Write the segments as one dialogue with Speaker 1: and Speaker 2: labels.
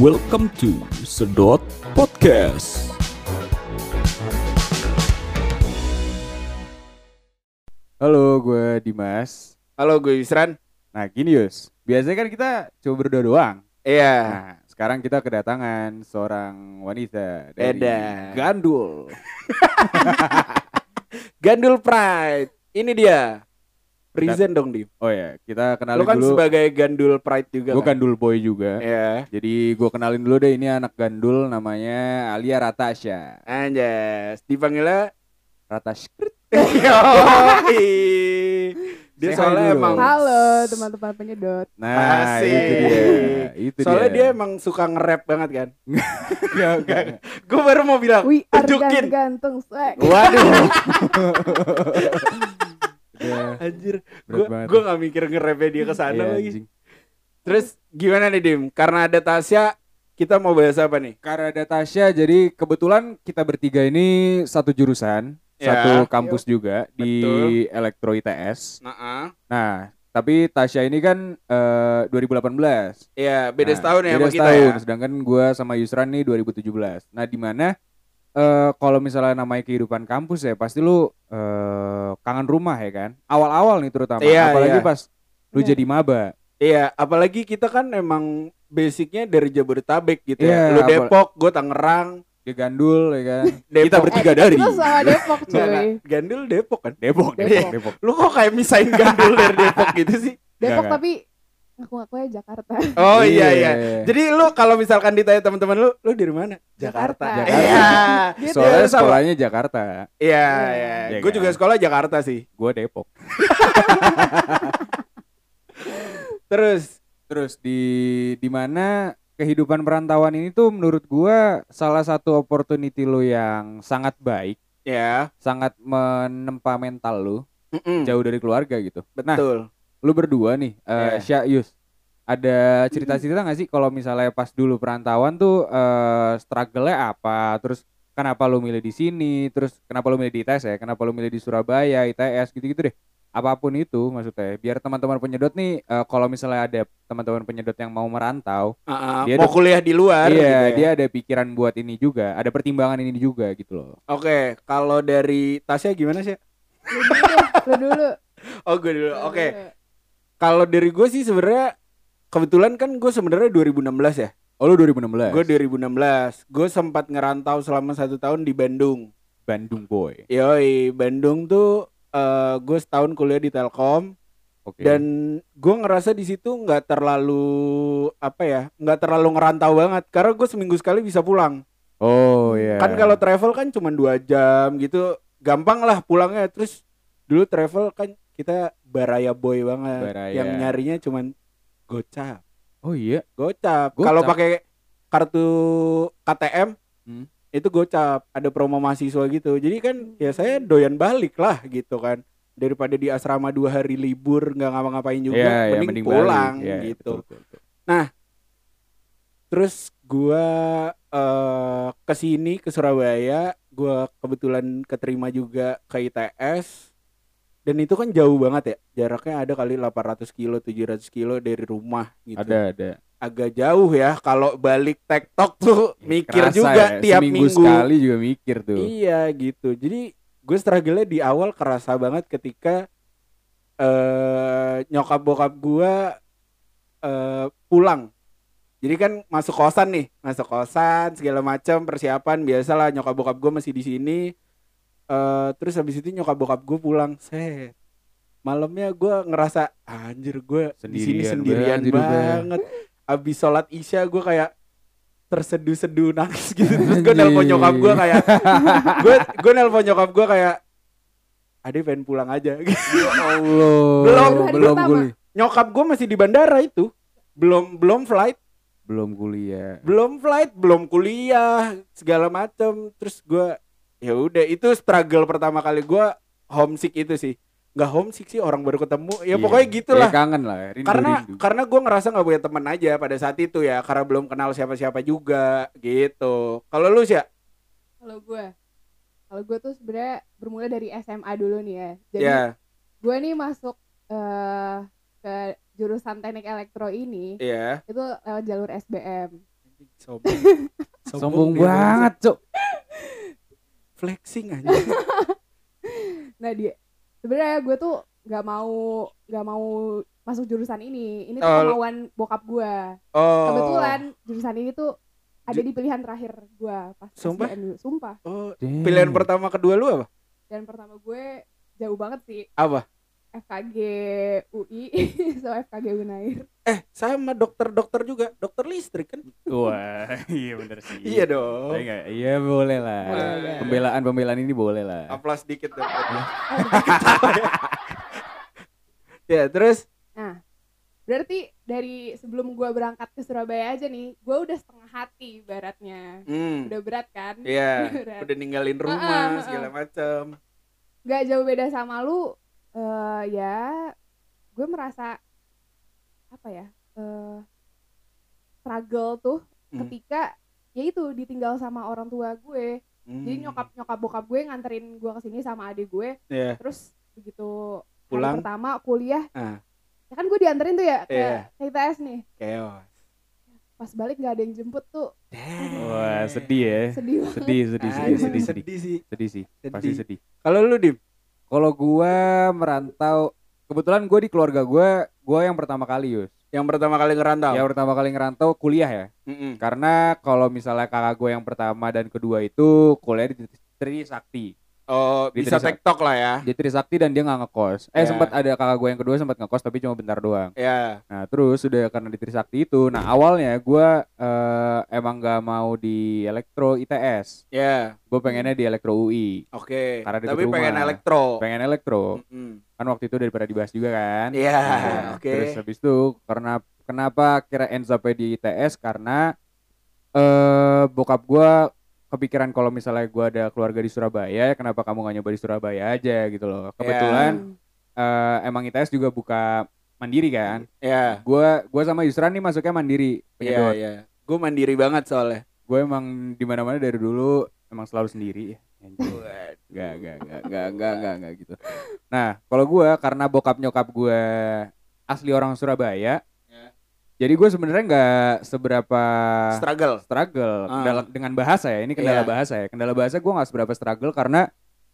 Speaker 1: Welcome to Sedot Podcast.
Speaker 2: Halo, gue Dimas.
Speaker 3: Halo gue Yusran.
Speaker 2: Nah, gini Yus. Biasanya kan kita cuma berdua doang.
Speaker 3: Iya.
Speaker 2: Nah, sekarang kita kedatangan seorang wanita dari
Speaker 3: Edan.
Speaker 2: Gandul.
Speaker 3: Gandul Pride. Ini dia. Present dong Dim.
Speaker 2: Oh ya, kita
Speaker 3: Lo
Speaker 2: kenalin
Speaker 3: kan
Speaker 2: dulu.
Speaker 3: sebagai Gandul Pride juga
Speaker 2: Gue
Speaker 3: kan?
Speaker 2: Gandul Boy juga.
Speaker 3: Iya.
Speaker 2: Jadi gue kenalin dulu deh ini anak Gandul namanya Alia Ratasha.
Speaker 3: Anjas. Dipanggilnya
Speaker 2: Ratash.
Speaker 3: Yoi.
Speaker 2: Say
Speaker 3: Dia
Speaker 2: hi
Speaker 3: soalnya
Speaker 2: dulu.
Speaker 3: emang
Speaker 4: Halo teman-teman penyedot.
Speaker 2: Nah,
Speaker 3: Asik.
Speaker 2: itu dia. Itu
Speaker 3: Soalnya dia
Speaker 2: dia.
Speaker 3: emang suka nge-rap banget kan.
Speaker 2: Enggak, enggak.
Speaker 3: Gue baru mau bilang,
Speaker 4: We are
Speaker 3: tunjukin.
Speaker 4: ganteng swag.
Speaker 3: Waduh,
Speaker 2: Udah
Speaker 3: anjir. Gue
Speaker 2: banget.
Speaker 3: gue gak mikir nge-rapnya dia ke sana
Speaker 2: Iya,
Speaker 3: lagi.
Speaker 2: anjing.
Speaker 3: Terus gimana nih Dim? Karena ada Tasya, kita mau bahas apa nih?
Speaker 2: Karena ada Tasya, jadi kebetulan kita bertiga ini satu jurusan,
Speaker 3: Ya.
Speaker 2: satu kampus juga di
Speaker 3: Betul.
Speaker 2: Elektro ITS.
Speaker 3: Nah,
Speaker 2: Nah, tapi Tasya ini kan eh, 2018.
Speaker 3: Iya, beda
Speaker 2: Nah,
Speaker 3: setahun ya
Speaker 2: beda
Speaker 3: sama kita
Speaker 2: setahun.
Speaker 3: ya.
Speaker 2: Sedangkan gua sama Yusran nih 2017. Nah, di mana eh kalau misalnya namanya kehidupan kampus ya pasti lu eh, kangen rumah ya kan. Awal-awal nih terutama,
Speaker 3: Iya,
Speaker 2: apalagi
Speaker 3: iya.
Speaker 2: pas lu
Speaker 4: Iya.
Speaker 2: jadi maba.
Speaker 3: Iya, apalagi kita kan emang basicnya dari Jabodetabek gitu
Speaker 2: Iya,
Speaker 3: ya. Lu Depok, gue Tangerang.
Speaker 2: Dia gandul ya kan.
Speaker 3: Depok.
Speaker 2: Kita bertiga
Speaker 4: Eh,
Speaker 2: dari
Speaker 4: Kita sama Depok cuy.
Speaker 3: nggak. Gandul Depok kan?
Speaker 2: Depok, Depok,
Speaker 4: Depok.
Speaker 2: Depok.
Speaker 3: Lu kok kayak misahin Gandul dari Depok gitu sih?
Speaker 4: Depok
Speaker 2: nggak.
Speaker 4: tapi ngaku-ngaku ya Jakarta.
Speaker 3: Oh iya iya. Jadi lu kalau misalkan ditanya teman-teman lu, lu dari mana?
Speaker 4: Jakarta.
Speaker 2: Jakarta.
Speaker 3: Iya.
Speaker 4: Gitu.
Speaker 2: Soalnya sekolahnya Jakarta,
Speaker 3: Iya,
Speaker 4: Iya.
Speaker 3: iya.
Speaker 2: Iya
Speaker 3: Gue
Speaker 2: kan?
Speaker 3: juga sekolah Jakarta sih.
Speaker 2: gue Depok.
Speaker 3: Terus
Speaker 2: Terus di di mana kehidupan perantauan ini tuh menurut gua salah satu opportunity lo yang sangat baik,
Speaker 3: ya,
Speaker 2: sangat menempa mental lu
Speaker 3: mm-mm,
Speaker 2: jauh dari keluarga gitu. Nah,
Speaker 3: betul.
Speaker 2: Lu berdua nih, eh
Speaker 3: Iya.
Speaker 2: Sya, Yus, ada cerita-cerita nggak sih kalau misalnya pas dulu perantauan tuh eh struggle-nya apa? Terus kenapa lu milih di sini? Terus kenapa lu milih di ITS ya? Kenapa lu milih di Surabaya, ITS gitu-gitu deh. Apa pun itu maksudnya, biar teman-teman penyedot nih eh, kalau misalnya ada teman-teman penyedot yang mau merantau,
Speaker 3: Ah, ah,
Speaker 2: Dia
Speaker 3: mau
Speaker 2: ada-
Speaker 3: kuliah di luar
Speaker 2: iya,
Speaker 3: gitu ya.
Speaker 2: dia ada pikiran buat ini juga, ada pertimbangan ini juga gitu loh.
Speaker 3: Oke, kalau dari Tasya gimana sih?
Speaker 4: Lu dulu, lu dulu.
Speaker 3: Oh, gue dulu.
Speaker 4: lu
Speaker 3: Oke.
Speaker 4: dulu.
Speaker 3: Kalau dari gue sih sebenarnya kebetulan kan gue sebenarnya 2016 ya.
Speaker 2: Oh lu 2016.
Speaker 3: Gue 2016. Gue sempat ngerantau selama satu tahun di Bandung.
Speaker 2: Bandung boy.
Speaker 3: Yoi, Bandung tuh eh gue setahun kuliah di Telkom
Speaker 2: Oke.
Speaker 3: dan gue ngerasa di situ nggak terlalu apa ya, nggak terlalu ngerantau banget karena gue seminggu sekali bisa pulang.
Speaker 2: oh iya.
Speaker 3: Kan kalau travel kan cuma dua jam gitu, gampang lah pulangnya. Terus dulu travel kan kita baraya boy banget,
Speaker 2: Baraya.
Speaker 3: yang nyarinya cuman gocap.
Speaker 2: Oh iya.
Speaker 3: Gocap.
Speaker 2: Gocap.
Speaker 3: Kalau pakai kartu KTM
Speaker 2: Hmm.
Speaker 3: itu gocap, ada promo mahasiswa gitu. Jadi kan ya saya doyan balik lah gitu kan. Daripada di asrama dua hari libur nggak ngapa-ngapain juga,
Speaker 2: Iya, iya,
Speaker 3: mending,
Speaker 2: mending
Speaker 3: pulang.
Speaker 2: Iya,
Speaker 3: gitu.
Speaker 2: betul, betul, betul.
Speaker 3: Terus gua eh ke sini ke Surabaya, gua kebetulan keterima juga ke ITS. Dan itu kan jauh banget ya. Jaraknya ada kali 800 kilo, 700 kilo dari rumah gitu.
Speaker 2: Ada ada.
Speaker 3: agak jauh ya kalau balik tektok tuh mikir
Speaker 2: Kerasa
Speaker 3: juga
Speaker 2: ya,
Speaker 3: tiap
Speaker 2: seminggu
Speaker 3: minggu
Speaker 2: sekali juga mikir tuh.
Speaker 3: iya gitu jadi gue struggle di awal kerasa banget ketika eh nyokap bokap gue eh pulang jadi kan masuk kosan nih masuk kosan segala macam persiapan biasalah nyokap bokap gue masih di sini eh terus habis itu nyokap bokap gue pulang set malamnya gue ngerasa anjir gue di sini
Speaker 2: Sendirian
Speaker 3: sendirian
Speaker 2: banget.
Speaker 3: Abis sholat isya gue kayak terseduh-seduh nangis gitu. Terus gue nelpon nyokap gue kayak gue gue nelpon nyokap gue kayak Ade pengen pulang aja.
Speaker 2: Ya Allah.
Speaker 3: Belum,
Speaker 2: belum kuliah.
Speaker 3: nyokap gue masih di bandara itu. Belum belum flight.
Speaker 2: Belum kuliah.
Speaker 3: belum flight belum kuliah segala macem. Terus gue ya udah itu struggle pertama kali gue homesick itu sih nggak homesick sih orang baru ketemu ya
Speaker 2: Iya.
Speaker 3: pokoknya gitulah
Speaker 2: Ya, kangen lah. Rindu,
Speaker 3: karena
Speaker 2: rindu.
Speaker 3: karena gue ngerasa nggak punya teman aja pada saat itu ya karena belum kenal siapa-siapa juga gitu kalau lu sih ya
Speaker 4: Kalau gue, kalau gue tuh sebenarnya bermula dari SMA dulu nih ya. Jadi
Speaker 3: ya
Speaker 4: gue nih masuk eh ke jurusan teknik elektro ini
Speaker 3: Iya.
Speaker 4: itu lewat jalur SBM.
Speaker 3: Sombong.
Speaker 2: Sombong
Speaker 3: dia
Speaker 2: banget, Cuk.
Speaker 3: Flexing aja.
Speaker 4: nah dia sebenarnya gue tuh nggak mau nggak mau masuk jurusan ini ini tuh
Speaker 3: Oh.
Speaker 4: kemauan bokap gue
Speaker 3: Oh.
Speaker 4: kebetulan jurusan ini tuh ada di pilihan terakhir gue pas
Speaker 3: Sumpah?
Speaker 4: SBMU sumpah
Speaker 3: Oh,
Speaker 2: Damn.
Speaker 3: pilihan pertama kedua lu apa?
Speaker 4: dan pertama gue jauh banget sih
Speaker 3: Apa?
Speaker 4: FKG UI so FKG Unair
Speaker 3: Eh, sama dokter-dokter juga, dokter listrik kan?
Speaker 2: Wah, iya bener sih.
Speaker 3: Iya dong.
Speaker 2: Iya boleh lah.
Speaker 4: Boleh, boleh.
Speaker 2: Pembelaan-pembelaan ini boleh lah.
Speaker 3: Aplaus dikit dong. ya, terus
Speaker 4: nah berarti dari sebelum gue berangkat ke Surabaya aja nih gue udah setengah hati baratnya
Speaker 3: hmm,
Speaker 4: udah berat kan
Speaker 3: iya,
Speaker 4: Berat.
Speaker 3: udah ninggalin
Speaker 4: Ah, ah,
Speaker 3: rumah
Speaker 4: ah,
Speaker 3: segala macam.
Speaker 4: nggak jauh beda sama lu eh ya gue merasa apa ya eh struggle tuh
Speaker 3: Hmm.
Speaker 4: ketika ya itu ditinggal sama orang tua gue jadi
Speaker 3: Hmm.
Speaker 4: nyokap nyokap bokap gue nganterin gue ke sini sama adik gue
Speaker 3: Iya.
Speaker 4: terus begitu
Speaker 3: Pulang.
Speaker 4: hari pertama kuliah
Speaker 3: Ah.
Speaker 4: ya kan gue dianterin tuh ya ke, ke ITS nih
Speaker 3: Chaos.
Speaker 4: pas balik nggak ada yang jemput tuh
Speaker 2: Wah, sedih ya.
Speaker 4: sedih
Speaker 2: Sedih, sedih, sedih,
Speaker 3: sedih,
Speaker 2: sedih, sedih.
Speaker 3: sedih sih.
Speaker 2: Sedih sih.
Speaker 3: Sedih.
Speaker 2: Pasti sedih.
Speaker 3: Kalau lu dim?
Speaker 2: Kalau gua merantau, kebetulan gua di keluarga gua, gua yang pertama kali, Yus.
Speaker 3: Yang pertama kali ngerantau.
Speaker 2: Yang pertama kali ngerantau kuliah ya.
Speaker 3: Mm-mm.
Speaker 2: Karena kalau misalnya kakak gue yang pertama dan kedua itu kuliah di Trisakti.
Speaker 3: Oh,
Speaker 2: Di
Speaker 3: bisa TikTok lah ya.
Speaker 2: Di Trisakti dan dia nggak ngekos. Eh
Speaker 3: Ya.
Speaker 2: sempat ada kakak gue yang kedua sempat ngekos tapi cuma bentar doang.
Speaker 3: Ya.
Speaker 2: Nah terus sudah karena di Trisakti itu, nah awalnya gue eh, emang nggak mau di elektro ITS.
Speaker 3: Ya.
Speaker 2: Gue pengennya di elektro UI.
Speaker 3: Oke.
Speaker 2: Karena deket
Speaker 3: Tapi pengen
Speaker 2: rumah.
Speaker 3: elektro.
Speaker 2: Pengen elektro.
Speaker 3: Mm-mm.
Speaker 2: Kan waktu itu daripada dibahas juga kan.
Speaker 3: Iya,
Speaker 2: Nah,
Speaker 3: oke.
Speaker 2: Terus habis itu karena kenapa kira ends up di ITS karena eh bokap gua kepikiran kalau misalnya gua ada keluarga di Surabaya, ya kenapa kamu gak nyoba di Surabaya aja gitu loh. Kebetulan eh, emang ITS juga buka mandiri kan.
Speaker 3: Ya.
Speaker 2: Gua gua sama Yusran nih masuknya mandiri
Speaker 3: Iya,
Speaker 2: penyedot.
Speaker 3: iya. Gue mandiri banget soalnya.
Speaker 2: Gue emang di mana-mana dari dulu emang selalu sendiri ya. Anjing. Gak, gak, gak, gak, gak, gak, gak gitu. Nah, kalau gua karena bokap nyokap gua asli orang Surabaya,
Speaker 3: Ya.
Speaker 2: Jadi gue sebenarnya nggak seberapa
Speaker 3: Struggle.
Speaker 2: struggle
Speaker 3: Ah.
Speaker 2: kendala- dengan bahasa ya. Ini kendala
Speaker 3: Iya.
Speaker 2: bahasa ya. Kendala bahasa gue nggak seberapa struggle karena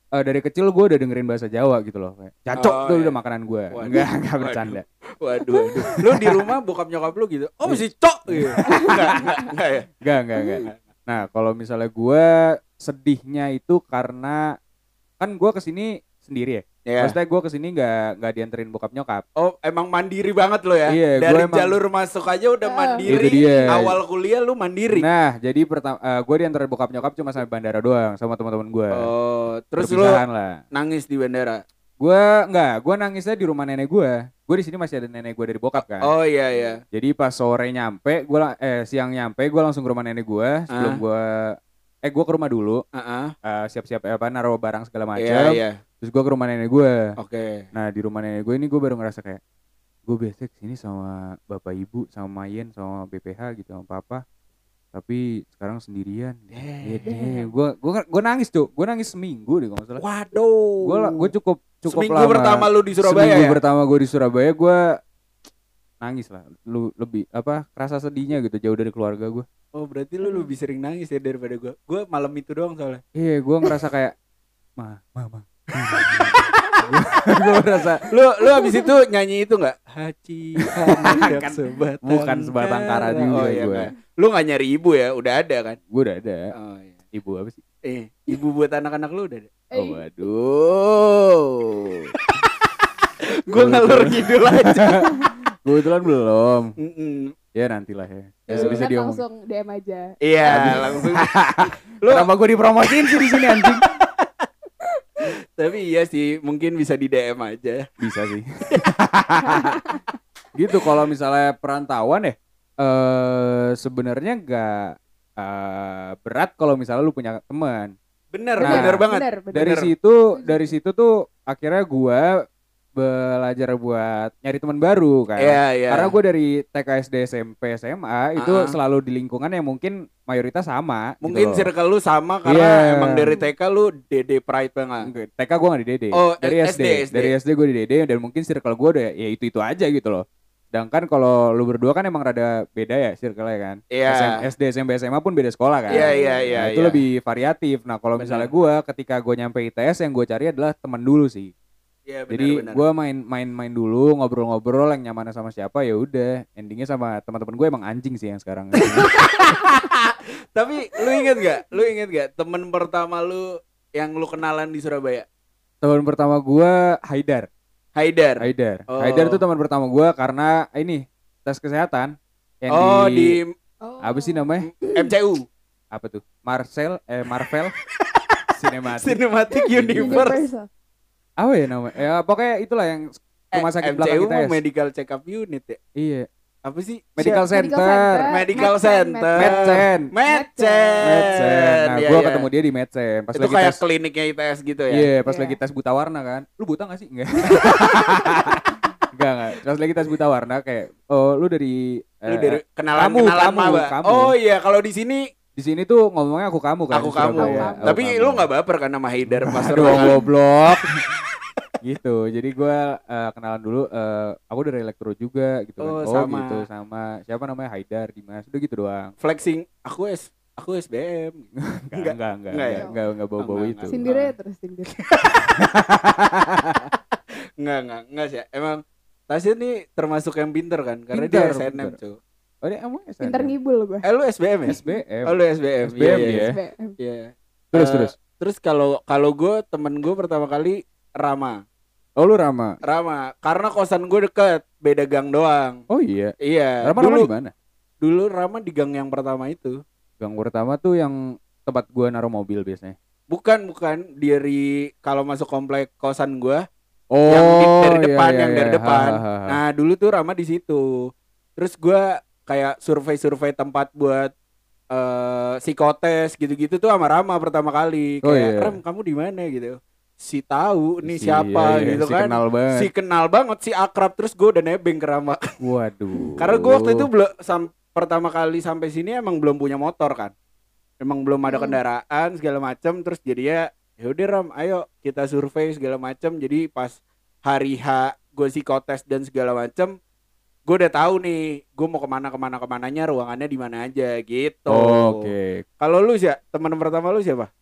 Speaker 2: eh, dari kecil gue udah dengerin bahasa Jawa gitu loh. Cacok
Speaker 3: Oh,
Speaker 2: tuh
Speaker 3: iya.
Speaker 2: udah makanan gue. Enggak, enggak bercanda.
Speaker 3: Waduh, waduh. Lu di rumah bokap nyokap lu gitu. Oh, mesti cok gitu. Enggak, enggak, enggak ya.
Speaker 2: Enggak, enggak, enggak. Nah, kalau misalnya gue sedihnya itu karena kan gue ke sini sendiri ya.
Speaker 3: Ya.
Speaker 2: Maksudnya gue ke sini nggak nggak dianterin bokap nyokap.
Speaker 3: Oh, emang mandiri banget lo ya.
Speaker 2: Iya,
Speaker 3: Dari
Speaker 2: gua emang-
Speaker 3: jalur masuk aja udah
Speaker 4: Ah.
Speaker 3: mandiri.
Speaker 2: Itu dia.
Speaker 3: Awal kuliah lu mandiri.
Speaker 2: Nah, jadi pertama gue dianterin bokap nyokap cuma sampai bandara doang sama teman-teman gue.
Speaker 3: Oh, terus lu
Speaker 2: lah.
Speaker 3: nangis di bandara.
Speaker 2: Gue nggak, gue nangisnya di rumah nenek gue. Gue di sini masih ada nenek gue dari bokap kan.
Speaker 3: Oh iya iya.
Speaker 2: Jadi pas sore nyampe, gue eh siang nyampe, gue langsung ke rumah nenek gue sebelum
Speaker 3: Ah.
Speaker 2: gue eh gue ke rumah dulu,
Speaker 3: Heeh.
Speaker 2: eh, siap-siap eh, apa naruh barang segala macam.
Speaker 3: Iya iya.
Speaker 2: Terus gue ke rumah nenek gue.
Speaker 3: Oke.
Speaker 2: Nah di rumah nenek gue ini gue baru ngerasa kayak gue biasa ke sini sama bapak ibu, sama Mayen, sama BPH gitu sama papa. Tapi sekarang sendirian.
Speaker 3: Damn.
Speaker 2: Gue gue gue nangis tuh, gue nangis seminggu deh kalau salah.
Speaker 3: Waduh.
Speaker 2: Gue gue cukup cukup
Speaker 3: Seminggu
Speaker 2: lama.
Speaker 3: pertama lu di Surabaya
Speaker 2: Seminggu
Speaker 3: ya?
Speaker 2: pertama gue di Surabaya gue nangis lah. Lu lebih apa? Kerasa sedihnya gitu jauh dari keluarga gue.
Speaker 3: Oh, berarti lu lebih sering nangis ya daripada gua. Gua malam itu doang soalnya.
Speaker 2: Iya, gue ngerasa kayak ma, mama. gue ngerasa
Speaker 3: Lu lu habis itu nyanyi itu enggak? Haji
Speaker 2: Kan
Speaker 3: sebatang
Speaker 2: bukan sebatang kara juga
Speaker 3: Oh iya
Speaker 2: gua.
Speaker 3: enggak. Lu nggak nyari ibu ya? Udah ada kan?
Speaker 2: gue udah ada.
Speaker 3: Oh iya.
Speaker 2: Ibu apa sih?
Speaker 3: Eh, ibu buat anak-anak lu udah ada.
Speaker 2: Oh,
Speaker 4: Eh,
Speaker 2: waduh.
Speaker 3: Gua ngalur ngidul aja.
Speaker 2: Kebetulan belum.
Speaker 3: Mm-mm.
Speaker 2: Ya nantilah ya.
Speaker 4: ya
Speaker 2: Bisa bisa
Speaker 4: udah,
Speaker 2: diomong.
Speaker 4: langsung DM aja
Speaker 3: Iya, langsung. Lu
Speaker 2: Kenapa gue dipromosiin sih di sini anjing?
Speaker 3: Tapi iya sih, mungkin bisa di DM aja.
Speaker 2: Bisa sih. gitu kalau misalnya perantauan ya eh sebenarnya nggak eh, berat kalau misalnya lu punya teman.
Speaker 3: Bener,
Speaker 2: Nah,
Speaker 3: bener banget.
Speaker 4: bener, bener.
Speaker 2: Dari situ dari situ tuh akhirnya gua belajar buat nyari teman baru kan.
Speaker 3: Iya, iya.
Speaker 2: Karena gue dari TK SD SMP SMA itu
Speaker 3: Ah.
Speaker 2: selalu di lingkungan yang mungkin mayoritas sama. gitu
Speaker 3: mungkin
Speaker 2: loh.
Speaker 3: circle lu sama karena
Speaker 2: Iya.
Speaker 3: emang dari TK lu DD Pride banget.
Speaker 2: Enggak, TK gue gak di DD
Speaker 3: Oh,
Speaker 2: dari
Speaker 3: SD,
Speaker 2: SD,
Speaker 3: SD.
Speaker 2: dari SD gue di DD dan mungkin circle gue udah ya itu itu aja gitu loh Sedangkan kalau lu berdua kan emang rada beda ya circle-nya kan.
Speaker 3: Iya.
Speaker 2: SM SD, SMP, SMA pun beda sekolah kan.
Speaker 3: Iya iya iya.
Speaker 2: Nah, itu
Speaker 3: iya.
Speaker 2: lebih variatif. Nah, kalau misalnya gua ketika gua nyampe ITS yang gua cari adalah teman dulu sih.
Speaker 3: Iya, benar,
Speaker 2: Jadi
Speaker 3: benar.
Speaker 2: gua main-main-main dulu, ngobrol-ngobrol yang nyaman sama siapa ya udah. Endingnya sama teman-teman gue emang anjing sih yang sekarang.
Speaker 3: Tapi lu inget gak? Lu inget gak temen pertama lu yang lu kenalan di Surabaya?
Speaker 2: teman pertama gua Haidar.
Speaker 3: Haidar.
Speaker 2: Haidar.
Speaker 3: Oh.
Speaker 2: Haidar tuh teman pertama gua karena ini tes kesehatan yang
Speaker 3: oh
Speaker 2: di,
Speaker 3: di
Speaker 4: Oh.
Speaker 2: apa sih namanya?
Speaker 3: MCU
Speaker 2: Apa tuh? Marcel eh Marvel Cinematic.
Speaker 3: Cinematic Universe.
Speaker 4: Universal.
Speaker 2: Apa ya namanya? Ya pokoknya itulah yang rumah sakit
Speaker 3: Eh,
Speaker 2: belakang
Speaker 3: MCU
Speaker 2: kita.
Speaker 3: mah medical check up unit ya.
Speaker 2: Iya.
Speaker 3: Apa sih?
Speaker 2: Medical? Center.
Speaker 3: Medical Center.
Speaker 2: Medcen.
Speaker 3: Medcen.
Speaker 2: Medcen. Nah,
Speaker 3: Iya,
Speaker 2: gua
Speaker 3: iya.
Speaker 2: ketemu dia di Medcen pas
Speaker 3: Itu
Speaker 2: lagi
Speaker 3: kayak
Speaker 2: tes.
Speaker 3: kliniknya ITS gitu ya.
Speaker 2: Iya, pas
Speaker 4: Iya.
Speaker 2: lagi tes buta warna kan. Lu buta gak sih? Enggak. Enggak, enggak. Pas lagi tes buta warna kayak oh lu dari
Speaker 3: Lu
Speaker 2: eh,
Speaker 3: dari kenalan
Speaker 2: kamu,
Speaker 3: kenalan
Speaker 2: kamu,
Speaker 3: maba.
Speaker 2: kamu.
Speaker 3: Oh iya, kalau di sini
Speaker 2: di sini tuh ngomongnya aku kamu kan.
Speaker 3: aku kamu.
Speaker 2: Aku
Speaker 3: Tapi
Speaker 2: kamu.
Speaker 3: lu nggak baper kan sama Haidar pas
Speaker 2: Aduh,
Speaker 3: kali?
Speaker 2: goblok. gitu. Jadi gua eh, kenalan dulu eh, aku dari elektro juga gitu kan.
Speaker 3: Oh,
Speaker 2: Oh,
Speaker 3: sama.
Speaker 2: gitu sama siapa namanya Haidar Dimas. Udah gitu doang.
Speaker 3: flexing aku S aku SBM.
Speaker 2: Enggak,
Speaker 3: Enggak.
Speaker 2: enggak, enggak,
Speaker 3: Enggak
Speaker 2: enggak,
Speaker 3: ya?
Speaker 2: enggak, enggak bau-bau
Speaker 3: Enggak,
Speaker 2: itu.
Speaker 3: enggak.
Speaker 4: Sindir ya terus sindir.
Speaker 3: Enggak, enggak, enggak sih. Emang Tasya nih termasuk yang pinter kan karena
Speaker 2: Pinter,
Speaker 3: dia SNM, cuy.
Speaker 2: Oh, dia emang SNM?
Speaker 4: Pinter ngibul gue.
Speaker 3: Eh lu SBM ya?
Speaker 2: SBM.
Speaker 3: Oh lu SBM.
Speaker 2: SBM
Speaker 3: Iya, iya,
Speaker 2: dia.
Speaker 3: iya.
Speaker 4: SBM.
Speaker 3: Iya.
Speaker 2: Terus
Speaker 3: Eh,
Speaker 2: terus.
Speaker 3: Terus kalau kalau gue temen gue pertama kali Rama.
Speaker 2: Oh, lu Rama.
Speaker 3: Rama karena kosan gue deket beda gang doang.
Speaker 2: Oh iya.
Speaker 3: Iya.
Speaker 2: Rama Rama
Speaker 3: dulu
Speaker 2: di mana?
Speaker 3: dulu Rama di gang yang pertama itu.
Speaker 2: Gang pertama tuh yang tempat gua naruh mobil biasanya.
Speaker 3: Bukan bukan dari kalau masuk komplek kosan gue
Speaker 2: Oh,
Speaker 3: yang di- dari
Speaker 2: iya,
Speaker 3: depan
Speaker 2: iya,
Speaker 3: yang dari
Speaker 2: iya.
Speaker 3: depan.
Speaker 2: Ha, ha, ha.
Speaker 3: Nah dulu tuh Rama di situ. Terus gue kayak survei-survei tempat buat eh psikotes gitu-gitu tuh sama Rama pertama kali.
Speaker 2: Oh,
Speaker 3: Kayak
Speaker 2: iya.
Speaker 3: Ram kamu di mana gitu. Si tahu nih
Speaker 2: Si-
Speaker 3: siapa
Speaker 2: iya, iya,
Speaker 3: gitu
Speaker 2: si
Speaker 3: kan.
Speaker 2: kenal banget.
Speaker 3: Si kenal banget, si akrab terus gue udah nebeng ke Rama.
Speaker 2: Waduh.
Speaker 3: Karena gue waktu itu belum pertama kali sampai sini emang belum punya motor kan. Emang belum ada
Speaker 4: Hmm.
Speaker 3: kendaraan segala macam terus jadinya ya udah Ram, ayo kita survei segala macam. Jadi pas hari H gue psikotes dan segala macam, gue udah tahu nih gue mau ke mana ke mana ke mananya ruangannya di mana aja gitu.
Speaker 2: Oh, Oke.
Speaker 3: Kalau lu sih teman pertama lu siapa?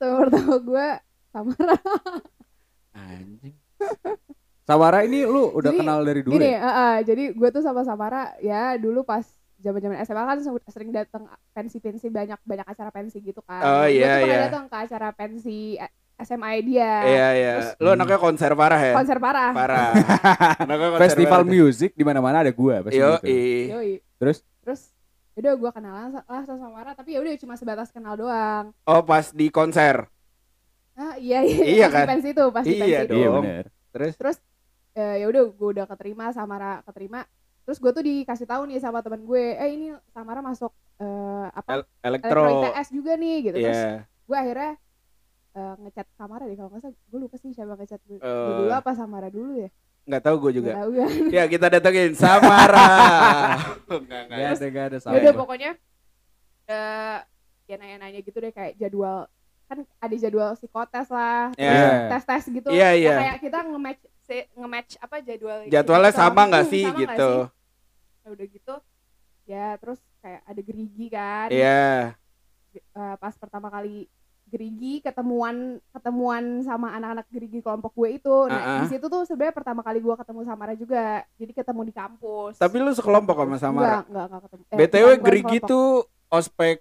Speaker 4: Temen pertama gue Samara.
Speaker 3: Anjing.
Speaker 2: Samara ini lu udah
Speaker 4: Jadi,
Speaker 2: kenal dari dulu
Speaker 4: Gini,
Speaker 2: ya?
Speaker 4: eh, eh, jadi gue tuh sama Samara ya dulu pas zaman-zaman SMA kan se- sering datang pensi-pensi banyak banyak acara pensi gitu kan.
Speaker 3: Oh,
Speaker 4: Gue
Speaker 3: iya,
Speaker 4: tuh pernah
Speaker 3: iya.
Speaker 4: datang ke acara pensi eh, SMA dia.
Speaker 3: Iya iya.
Speaker 4: Terus-
Speaker 3: Lu anaknya konser parah ya?
Speaker 4: Konser parah.
Speaker 3: Parah. Anaknya konser
Speaker 2: Festival
Speaker 3: parah.
Speaker 2: music di mana-mana ada gua pasti
Speaker 3: Yo,
Speaker 2: gitu.
Speaker 4: Yoi.
Speaker 2: Terus?
Speaker 4: Terus udah gue kenalan lah sama Samara tapi ya udah cuma sebatas kenal doang.
Speaker 3: Oh pas di konser.
Speaker 4: Ah iya iya,
Speaker 3: Iya
Speaker 4: pas
Speaker 3: kan?
Speaker 4: di pensi itu, pas di
Speaker 3: Iya
Speaker 4: pensi itu.
Speaker 2: Iya
Speaker 3: dong.
Speaker 2: benar.
Speaker 3: Terus
Speaker 4: Eh, ya udah gue udah keterima Samara keterima. Terus gue tuh dikasih tahu nih sama teman gue, eh ini Samara masuk eh, apa?
Speaker 3: el- elektro.
Speaker 4: ITS juga nih gitu. Terus
Speaker 3: Iya.
Speaker 4: gue akhirnya eh, ngechat Samara deh kalau nggak salah gue lupa sih siapa ngechat gue. Gue dulu apa Samara dulu ya
Speaker 3: Nggak tahu gue juga.
Speaker 4: tahu kan
Speaker 3: Ya kita datengin Samara. Enggak, enggak.
Speaker 2: Gak ada, gak ada
Speaker 4: ya
Speaker 2: sama.
Speaker 4: udah pokoknya eh ya nanya-nanya gitu deh kayak jadwal kan ada jadwal psikotes lah
Speaker 3: Ya.
Speaker 2: Iya.
Speaker 4: tes tes gitu
Speaker 3: Iya,
Speaker 4: Ya
Speaker 3: iya.
Speaker 4: kayak kita nge-match nge-match apa jadwal
Speaker 3: Jadwalnya
Speaker 4: gitu.
Speaker 3: sama nggak
Speaker 4: Hmm,
Speaker 3: sih
Speaker 4: sama
Speaker 3: gitu?
Speaker 4: sih? Ya udah gitu ya terus kayak ada gerigi kan
Speaker 3: Iya.
Speaker 4: Eh, pas pertama kali gerigi ketemuan ketemuan sama anak-anak gerigi kelompok gue itu nah
Speaker 3: Ah, ah.
Speaker 4: di situ tuh sebenarnya pertama kali gue ketemu Samara juga jadi ketemu di kampus
Speaker 3: Tapi lu sekelompok sama Samara.
Speaker 4: enggak enggak enggak ketemu Eh,
Speaker 3: BTW Gerigi
Speaker 4: sekelompok.
Speaker 3: tuh ospek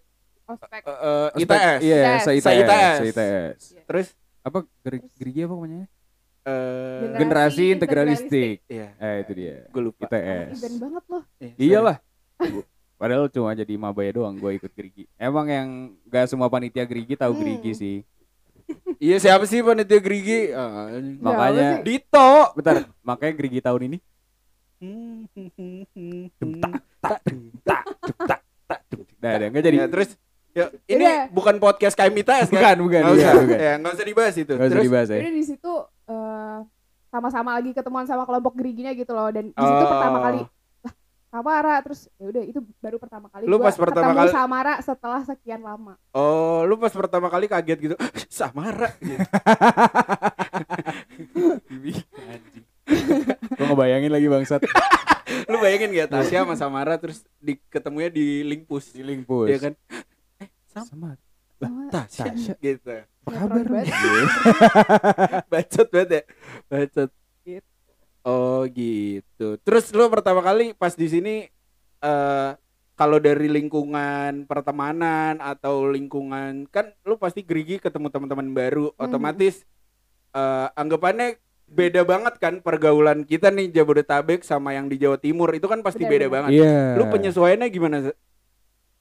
Speaker 4: ospek
Speaker 3: eh, eh,
Speaker 2: Ospek,
Speaker 3: ITS.
Speaker 2: Iya,
Speaker 4: ITS.
Speaker 2: se-ITS.
Speaker 3: Se-ITS.
Speaker 2: Se-ITS.
Speaker 3: Terus
Speaker 2: Apa geri- gerigi apa namanya?
Speaker 3: eh
Speaker 4: Generasi
Speaker 2: Generasi
Speaker 4: integralistik.
Speaker 2: integralistik.
Speaker 3: iya,
Speaker 2: Eh itu dia.
Speaker 3: gue lupa.
Speaker 2: ITS.
Speaker 4: event banget loh
Speaker 3: Iya,
Speaker 2: Iyalah. Padahal cuma jadi mabaya doang gue ikut gerigi. Emang yang gak semua panitia gerigi tahu
Speaker 4: Hmm.
Speaker 2: gerigi sih.
Speaker 3: Iya siapa sih panitia Gerigi? Ah.
Speaker 4: Ya,
Speaker 2: Makanya?
Speaker 3: Dito.
Speaker 2: bentar, makanya gerigi tahun ini Nah, ada enggak jadi.
Speaker 3: Ya, terus ya, ini
Speaker 4: Udah.
Speaker 3: bukan podcast KMITS kan?
Speaker 2: Bukan, bukan,
Speaker 3: Nggak
Speaker 2: iya,
Speaker 3: usah.
Speaker 2: bukan.
Speaker 3: Ya, nggak usah dibahas itu.
Speaker 2: Gak usah
Speaker 3: Terus
Speaker 2: dibahas ya.
Speaker 4: jadi di situ eh, sama-sama lagi ketemuan sama kelompok geriginya gitu loh dan di situ
Speaker 3: Oh.
Speaker 4: pertama kali Samara terus ya udah itu baru pertama kali
Speaker 3: Lu
Speaker 4: gua
Speaker 3: pas pertama
Speaker 4: ketemu
Speaker 3: kali-
Speaker 4: Samara setelah sekian lama
Speaker 3: Oh, lu pas pertama kali kaget gitu. Samara gitu.
Speaker 2: Gue ngebayangin lagi bangsat
Speaker 3: Lu bayangin gak Tasya sama Samara terus di, ketemunya di Linkpus.
Speaker 2: di Linkpus.
Speaker 3: Iya kan? Eh, Sam,
Speaker 2: Sama.
Speaker 4: Sama-
Speaker 3: Tasya.
Speaker 2: Tasya.
Speaker 3: Gitu.
Speaker 2: Apa
Speaker 4: Sinetron
Speaker 2: kabar?
Speaker 4: banget.
Speaker 3: Bacot banget ya. Bacot. Oh gitu. Terus lu pertama kali pas di sini eh kalau dari lingkungan pertemanan atau lingkungan kan lu pasti gerigi ketemu teman-teman baru,
Speaker 4: Hmm.
Speaker 3: otomatis eh anggapannya beda banget kan pergaulan kita nih Jabodetabek sama yang di Jawa Timur itu kan pasti
Speaker 4: Benar,
Speaker 3: beda
Speaker 4: benar.
Speaker 3: banget.
Speaker 2: Iya.
Speaker 3: Lu penyesuaiannya gimana?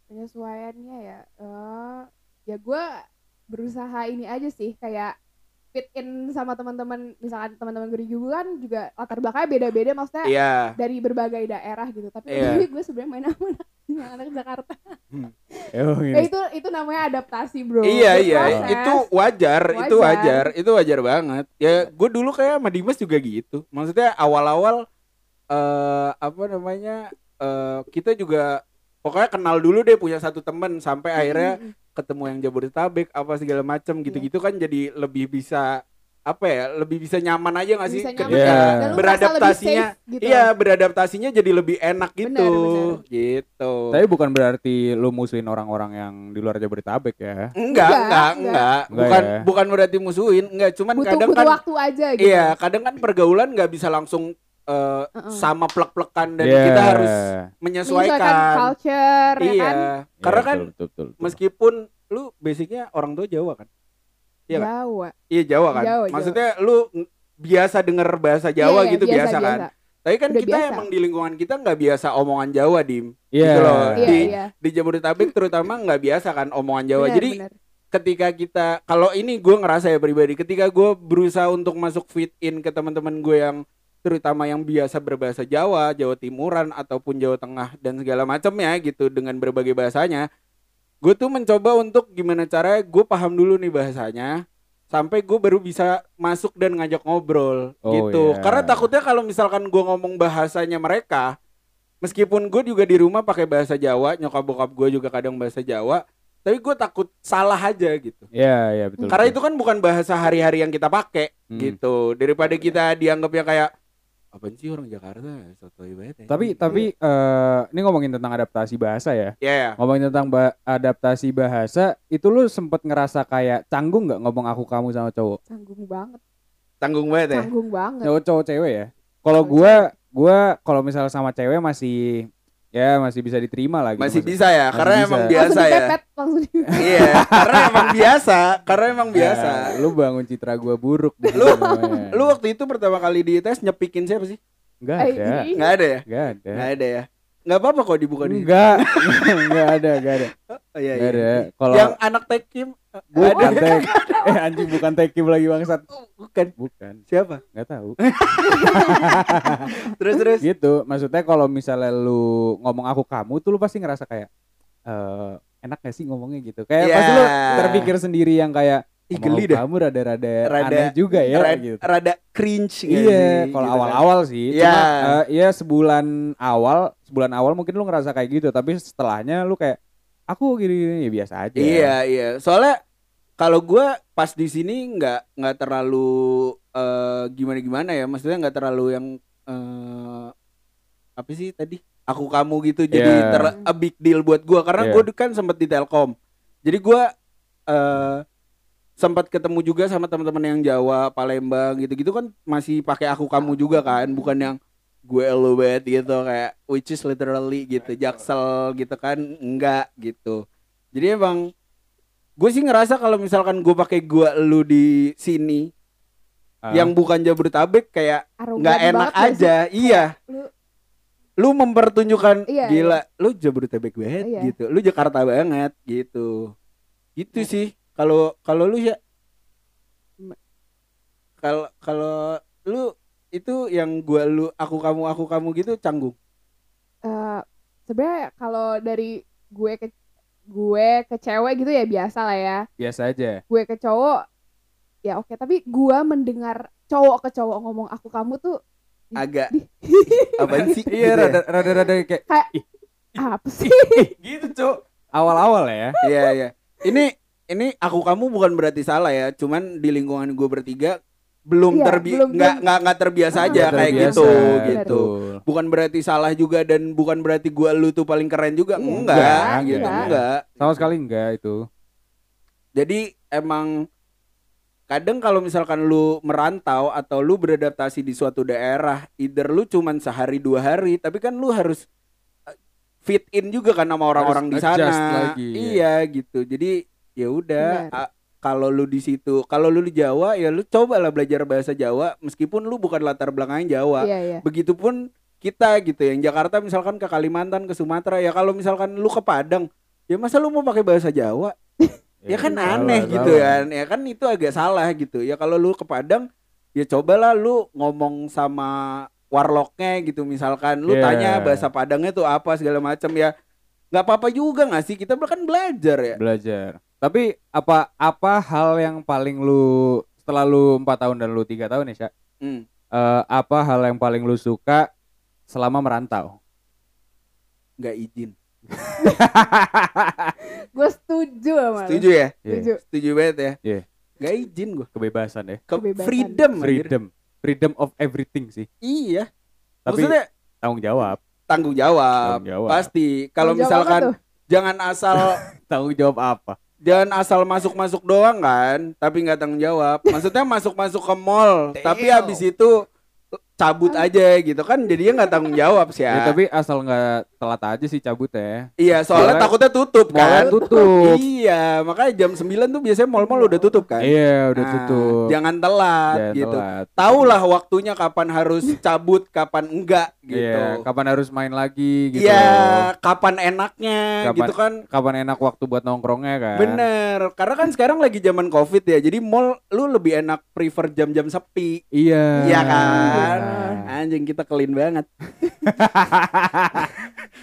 Speaker 4: Penyesuaiannya ya eh ya gue berusaha ini aja sih kayak fit in sama teman-teman misalkan teman-teman gue juga kan juga latar belakangnya beda-beda maksudnya
Speaker 3: Iya.
Speaker 4: dari berbagai daerah gitu tapi tapi gue sebenarnya main sama anak, yang anak Jakarta
Speaker 2: Oh,
Speaker 4: ya itu itu namanya adaptasi bro
Speaker 3: Iya iya, itu wajar, itu
Speaker 4: Wajar.
Speaker 3: wajar, itu wajar banget. Ya, gue dulu kayak sama Dimas juga gitu. Maksudnya awal-awal eh apa namanya? eh kita juga pokoknya kenal dulu deh punya satu temen sampai akhirnya
Speaker 4: Mm, mm,
Speaker 3: ketemu yang Jabodetabek apa segala macem gitu-gitu kan jadi lebih bisa apa ya? Lebih bisa nyaman aja gak sih
Speaker 4: bisa
Speaker 3: ketika
Speaker 4: nyaman
Speaker 2: Iya.
Speaker 4: lebih
Speaker 3: beradaptasinya.
Speaker 4: safe gitu
Speaker 3: Iya, beradaptasinya jadi lebih enak gitu.
Speaker 4: Benar, benar.
Speaker 3: Gitu.
Speaker 2: Tapi bukan berarti lu musuhin orang-orang yang di luar Jabodetabek ya.
Speaker 3: Enggak,
Speaker 4: Enggak,
Speaker 3: enggak,
Speaker 4: enggak.
Speaker 3: enggak.
Speaker 2: Enggak
Speaker 3: Bukan
Speaker 2: ya?
Speaker 3: bukan berarti musuhin, enggak, cuman
Speaker 4: butuh
Speaker 3: kadang
Speaker 4: butuh
Speaker 3: kan
Speaker 4: waktu aja gitu
Speaker 3: Iya, kadang kan pergaulan nggak bisa langsung eh,
Speaker 4: Heeh.
Speaker 3: sama plek-plekan dan
Speaker 2: Iya.
Speaker 3: kita harus
Speaker 4: menyesuaikan
Speaker 3: menyesuaikan.
Speaker 4: culture ya
Speaker 3: Iya,
Speaker 4: kan
Speaker 3: karena kan
Speaker 2: betul, betul, betul, betul.
Speaker 3: meskipun lu basicnya orang tua Jawa kan? Iya kan?
Speaker 4: Jawa
Speaker 3: Iya Jawa kan.
Speaker 4: Jawa, Jawa.
Speaker 3: Maksudnya lu ng- biasa denger bahasa Jawa
Speaker 4: Iya, iya,
Speaker 3: gitu biasa, kan. Tapi kan
Speaker 4: Udah
Speaker 3: kita
Speaker 4: biasa.
Speaker 3: emang di lingkungan kita nggak biasa omongan Jawa, Dim.
Speaker 2: Iya.
Speaker 3: gitu loh.
Speaker 4: iya
Speaker 3: Di-
Speaker 4: iya
Speaker 3: Di Jabodetabek terutama nggak biasa kan omongan Jawa.
Speaker 4: Benar,
Speaker 3: Jadi
Speaker 4: benar.
Speaker 3: ketika kita kalau ini gue ngerasa ya pribadi ketika gue berusaha untuk masuk fit in ke teman-teman gue yang terutama yang biasa berbahasa Jawa, Jawa Timuran ataupun Jawa Tengah dan segala macamnya gitu dengan berbagai bahasanya, gue tuh mencoba untuk gimana caranya gue paham dulu nih bahasanya sampai gue baru bisa masuk dan ngajak ngobrol
Speaker 2: Oh,
Speaker 3: gitu.
Speaker 2: iya.
Speaker 3: Karena takutnya kalau misalkan gue ngomong bahasanya mereka, meskipun gue juga di rumah pakai bahasa Jawa, nyokap bokap gue juga kadang bahasa Jawa, tapi gue takut salah aja gitu.
Speaker 2: Iya, iya betul.
Speaker 3: Karena
Speaker 2: betul.
Speaker 3: itu kan bukan bahasa hari-hari yang kita pakai
Speaker 2: Hmm.
Speaker 3: gitu. Daripada kita dianggapnya kayak apa sih orang Jakarta sotoy banget ya.
Speaker 2: Tapi tapi eh ini ngomongin tentang adaptasi bahasa ya.
Speaker 3: ya ya.
Speaker 2: Ngomongin tentang ba- adaptasi bahasa, itu lu sempet ngerasa kayak canggung nggak ngomong aku kamu sama cowok?
Speaker 4: canggung banget
Speaker 3: tanggung banget ya.
Speaker 4: canggung banget
Speaker 2: Cowok cowok cewek ya. Kalau gua gua kalau misalnya sama cewek masih ya masih bisa diterima lah gitu.
Speaker 3: Masih
Speaker 2: Maksud-
Speaker 3: bisa ya,
Speaker 2: Masih
Speaker 3: karena
Speaker 2: bisa.
Speaker 3: emang
Speaker 4: langsung
Speaker 3: biasa ya.
Speaker 4: langsung
Speaker 3: Iya, karena emang biasa, karena emang biasa.
Speaker 2: Ya, lu bangun citra gua buruk
Speaker 3: Lu-. Lu waktu itu pertama kali di tes nyepikin siapa sih?
Speaker 2: Enggak
Speaker 4: Eh,
Speaker 2: ada.
Speaker 3: Nggak ada ya?
Speaker 2: Enggak ada.
Speaker 3: Nggak ada ya. Nggak apa-apa kok dibuka di.
Speaker 2: Enggak. Enggak ada, enggak ada.
Speaker 3: Oh, iya,
Speaker 2: Enggak
Speaker 3: iya.
Speaker 2: ada. Kalau
Speaker 3: Yang anak tekim
Speaker 2: bukan
Speaker 3: ada
Speaker 2: tek eh anjing bukan tekim lagi bangsat.
Speaker 3: bukan
Speaker 2: Bukan.
Speaker 3: siapa?
Speaker 2: Enggak tahu.
Speaker 3: Terus terus.
Speaker 2: gitu maksudnya kalau misalnya lu ngomong aku kamu tuh lu pasti ngerasa kayak eh enak gak sih ngomongnya gitu kayak
Speaker 3: Iya.
Speaker 2: pasti lu terpikir sendiri yang kayak
Speaker 3: Ih, geli dah.
Speaker 2: kamu rada-rada
Speaker 3: Rada-
Speaker 2: aneh juga ya
Speaker 3: Rada,
Speaker 2: gitu
Speaker 3: rada cringe
Speaker 2: iya
Speaker 3: sih?
Speaker 2: kalau
Speaker 3: Gitu kan.
Speaker 2: awal-awal sih
Speaker 3: Iya.
Speaker 2: cuma eh, ya sebulan awal sebulan awal mungkin lu ngerasa kayak gitu tapi setelahnya lu kayak aku gini, ya biasa aja
Speaker 3: Iya iya. Soalnya kalau gua pas di sini nggak nggak terlalu eh, gimana gimana ya. Maksudnya nggak terlalu yang eh, apa sih tadi? Aku kamu gitu. Jadi
Speaker 2: Iya.
Speaker 3: ter a big deal buat gua karena
Speaker 2: Iya.
Speaker 3: gua kan sempat di Telkom. Jadi gua eh sempat ketemu juga sama teman-teman yang Jawa, Palembang gitu-gitu kan masih pakai aku kamu juga kan, bukan yang gue lo banget gitu kayak which is literally gitu jaksel gitu kan enggak gitu jadi emang gue sih ngerasa kalau misalkan gue pakai gue lu di sini
Speaker 2: Ah.
Speaker 3: yang bukan Jabodetabek kayak nggak enak
Speaker 4: gak sih?
Speaker 3: aja iya
Speaker 4: Lu-
Speaker 3: lu mempertunjukkan
Speaker 4: Iya,
Speaker 3: gila lu Jabodetabek banget
Speaker 4: Iya.
Speaker 3: gitu lu Jakarta banget gitu gitu
Speaker 4: Iya.
Speaker 3: sih kalau kalau lu ya kalau kalau lu itu yang gua lu aku kamu aku kamu gitu canggung?
Speaker 4: Eh, sebenarnya kalau dari gue ke gue ke cewek gitu ya biasa lah ya.
Speaker 2: Biasa aja.
Speaker 4: Gue ke cowok ya oke tapi gue mendengar cowok ke cowok ngomong aku kamu tuh
Speaker 3: agak apaan sih?
Speaker 2: Iya
Speaker 3: Gitu ya?
Speaker 2: rada rada rada kayak
Speaker 4: apa sih?
Speaker 2: Gitu cok awal-awal ya.
Speaker 3: Iya iya. Ini ini aku kamu bukan berarti salah ya, cuman di lingkungan gue bertiga belum
Speaker 4: Iya,
Speaker 3: terbi
Speaker 4: belum-
Speaker 3: nggak
Speaker 4: belum-
Speaker 3: nggak nggak terbiasa aja
Speaker 2: Nggak
Speaker 3: kayak
Speaker 2: terbiasa,
Speaker 3: gitu
Speaker 4: benar.
Speaker 3: gitu. Bukan berarti salah juga dan bukan berarti gua lu tuh paling keren juga
Speaker 4: Iya,
Speaker 3: enggak,
Speaker 2: enggak,
Speaker 3: gitu
Speaker 4: enggak.
Speaker 3: enggak
Speaker 2: Sama sekali enggak itu.
Speaker 3: jadi emang kadang kalau misalkan lu merantau atau lu beradaptasi di suatu daerah either lu cuman sehari dua hari tapi kan lu harus uh, fit in juga kan sama orang-orang di sana.
Speaker 2: lagi,
Speaker 3: iya gitu. Jadi ya udah kalau lu di situ kalau lu di Jawa ya lu cobalah belajar bahasa Jawa meskipun lu bukan latar belakangnya Jawa
Speaker 4: Iya, iya.
Speaker 3: begitupun kita gitu yang Jakarta misalkan ke Kalimantan ke Sumatera ya kalau misalkan lu ke Padang ya masa lu mau pakai bahasa Jawa ya kan
Speaker 2: salah,
Speaker 3: aneh
Speaker 2: salah.
Speaker 3: gitu kan ya kan itu agak salah gitu ya kalau lu ke Padang ya cobalah lu ngomong sama warlocknya gitu misalkan lu
Speaker 2: Iya.
Speaker 3: tanya bahasa Padangnya tuh apa segala macam ya nggak apa-apa juga nggak sih kita kan belajar ya
Speaker 2: Belajar. Tapi apa apa hal yang paling lu setelah lu 4 tahun dan lu tiga tahun ya, Syak?
Speaker 3: Hmm.
Speaker 2: Eh, apa hal yang paling lu suka selama merantau?
Speaker 3: nggak izin
Speaker 4: Gue setuju sama lu.
Speaker 3: setuju ya
Speaker 2: Iya,
Speaker 4: Setuju.
Speaker 3: setuju banget ya
Speaker 2: Iya.
Speaker 3: nggak izin gua
Speaker 2: Kebebasan ya.
Speaker 3: ke
Speaker 4: Kebebasan.
Speaker 3: freedom anjir.
Speaker 2: Freedom. Freedom of everything sih.
Speaker 3: iya
Speaker 2: Tapi
Speaker 3: maksudnya
Speaker 2: tanggung jawab.
Speaker 3: tanggung jawab,
Speaker 2: Tanggung jawab.
Speaker 3: pasti kalau misalkan
Speaker 4: tuh?
Speaker 3: jangan asal
Speaker 2: Tanggung jawab apa?
Speaker 3: Jangan asal masuk masuk doang kan tapi nggak tanggung jawab. Maksudnya masuk masuk ke mall tapi habis itu cabut aja gitu kan jadinya nggak tanggung jawab sih
Speaker 2: Ya,
Speaker 3: ya,
Speaker 2: tapi asal nggak telat aja sih cabut ya.
Speaker 3: iya soalnya
Speaker 2: Soalnya
Speaker 3: takutnya tutup kan
Speaker 2: tutup.
Speaker 3: iya makanya jam 9 tuh biasanya mall-mall udah tutup kan
Speaker 2: Iya, udah
Speaker 3: Nah,
Speaker 2: tutup.
Speaker 3: jangan telat
Speaker 2: Jangan
Speaker 3: gitu
Speaker 2: telat.
Speaker 3: tahulah waktunya kapan harus cabut kapan enggak gitu
Speaker 2: Iya, kapan harus main lagi gitu.
Speaker 3: Iya, kapan enaknya
Speaker 2: Kapan-
Speaker 3: gitu kan
Speaker 2: Kapan enak waktu buat nongkrongnya kan?
Speaker 3: Bener, karena kan sekarang lagi zaman covid ya, jadi mall lu lebih enak prefer jam-jam sepi.
Speaker 2: Iya.
Speaker 3: Iya kan? Anjing kita clean banget.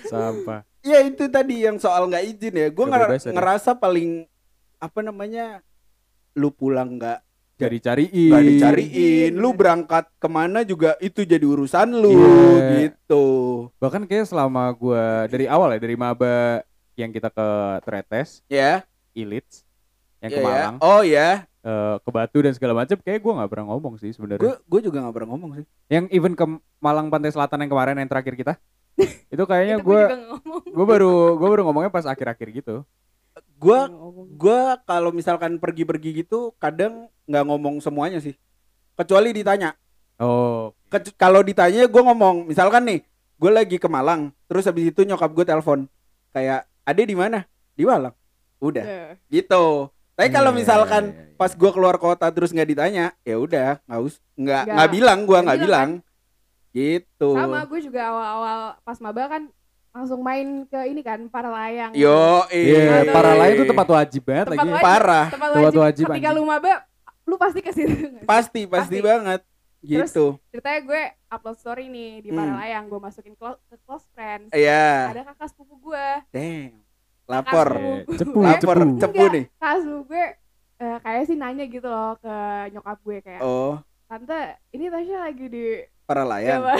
Speaker 2: Sampah.
Speaker 3: Ya itu tadi yang soal nggak izin ya, gue
Speaker 2: ya.
Speaker 3: ngerasa paling apa namanya, lu pulang nggak
Speaker 2: Gak dicariin.
Speaker 3: nggak dicariin, lu berangkat ke mana juga itu jadi urusan lu
Speaker 2: Iya.
Speaker 3: gitu.
Speaker 2: Bahkan kayak selama gua dari awal ya dari maba yang kita ke Tretes,
Speaker 3: Ya,
Speaker 2: Ilits, yang
Speaker 3: ya,
Speaker 2: ke
Speaker 3: ya.
Speaker 2: Malang,
Speaker 3: Oh ya,
Speaker 2: eh, ke Batu dan segala macam, kayak gua nggak pernah ngomong sih sebenarnya.
Speaker 3: gue gue juga nggak pernah ngomong sih.
Speaker 2: Yang even ke Malang Pantai Selatan yang kemarin yang terakhir kita, itu kayaknya
Speaker 4: gue
Speaker 2: gua baru gua baru ngomongnya pas akhir-akhir gitu.
Speaker 3: Gue gue kalau misalkan pergi-pergi gitu, kadang nggak ngomong semuanya sih, kecuali ditanya.
Speaker 2: Oh,
Speaker 3: Ke- kalau ditanya gue ngomong misalkan nih gue lagi ke Malang terus habis itu nyokap gue telepon kayak ade di mana? Di Malang. Udah.
Speaker 4: Eh,
Speaker 3: gitu tapi kalau
Speaker 2: Iya,
Speaker 3: misalkan
Speaker 2: iya, iya, iya.
Speaker 3: pas gue keluar kota terus nggak ditanya ya udah nggak us nggak
Speaker 4: Nggak.
Speaker 3: bilang gue
Speaker 4: Nggak bilang,
Speaker 3: bilang gitu
Speaker 4: Sama gue juga awal-awal pas maba kan langsung main ke ini kan para layang.
Speaker 3: yo
Speaker 2: Iya,
Speaker 4: Aduh.
Speaker 2: para lain itu tempat wajib banget
Speaker 4: Tempat
Speaker 2: lagi.
Speaker 4: wajib.
Speaker 3: parah
Speaker 4: Tempat
Speaker 2: Tempat
Speaker 4: wajib,
Speaker 2: wajib,
Speaker 4: ketika lu maba lu pasti ke situ.
Speaker 3: pasti pasti
Speaker 4: Pasti.
Speaker 3: banget
Speaker 4: Terus,
Speaker 3: gitu
Speaker 4: Ceritanya gue upload story nih di
Speaker 3: Hmm.
Speaker 4: para layang, gue masukin clo- ke close friends.
Speaker 3: iya
Speaker 4: Ada kakak sepupu gue.
Speaker 3: damn lapor
Speaker 2: Iya, cepu,
Speaker 3: lapor
Speaker 2: cepu.
Speaker 3: cepu nih
Speaker 4: Kakak sepupu gue eh, kayak sih nanya gitu loh ke nyokap gue kayak,
Speaker 3: oh
Speaker 4: tante ini Tasya lagi di
Speaker 3: para layang
Speaker 4: Jawa.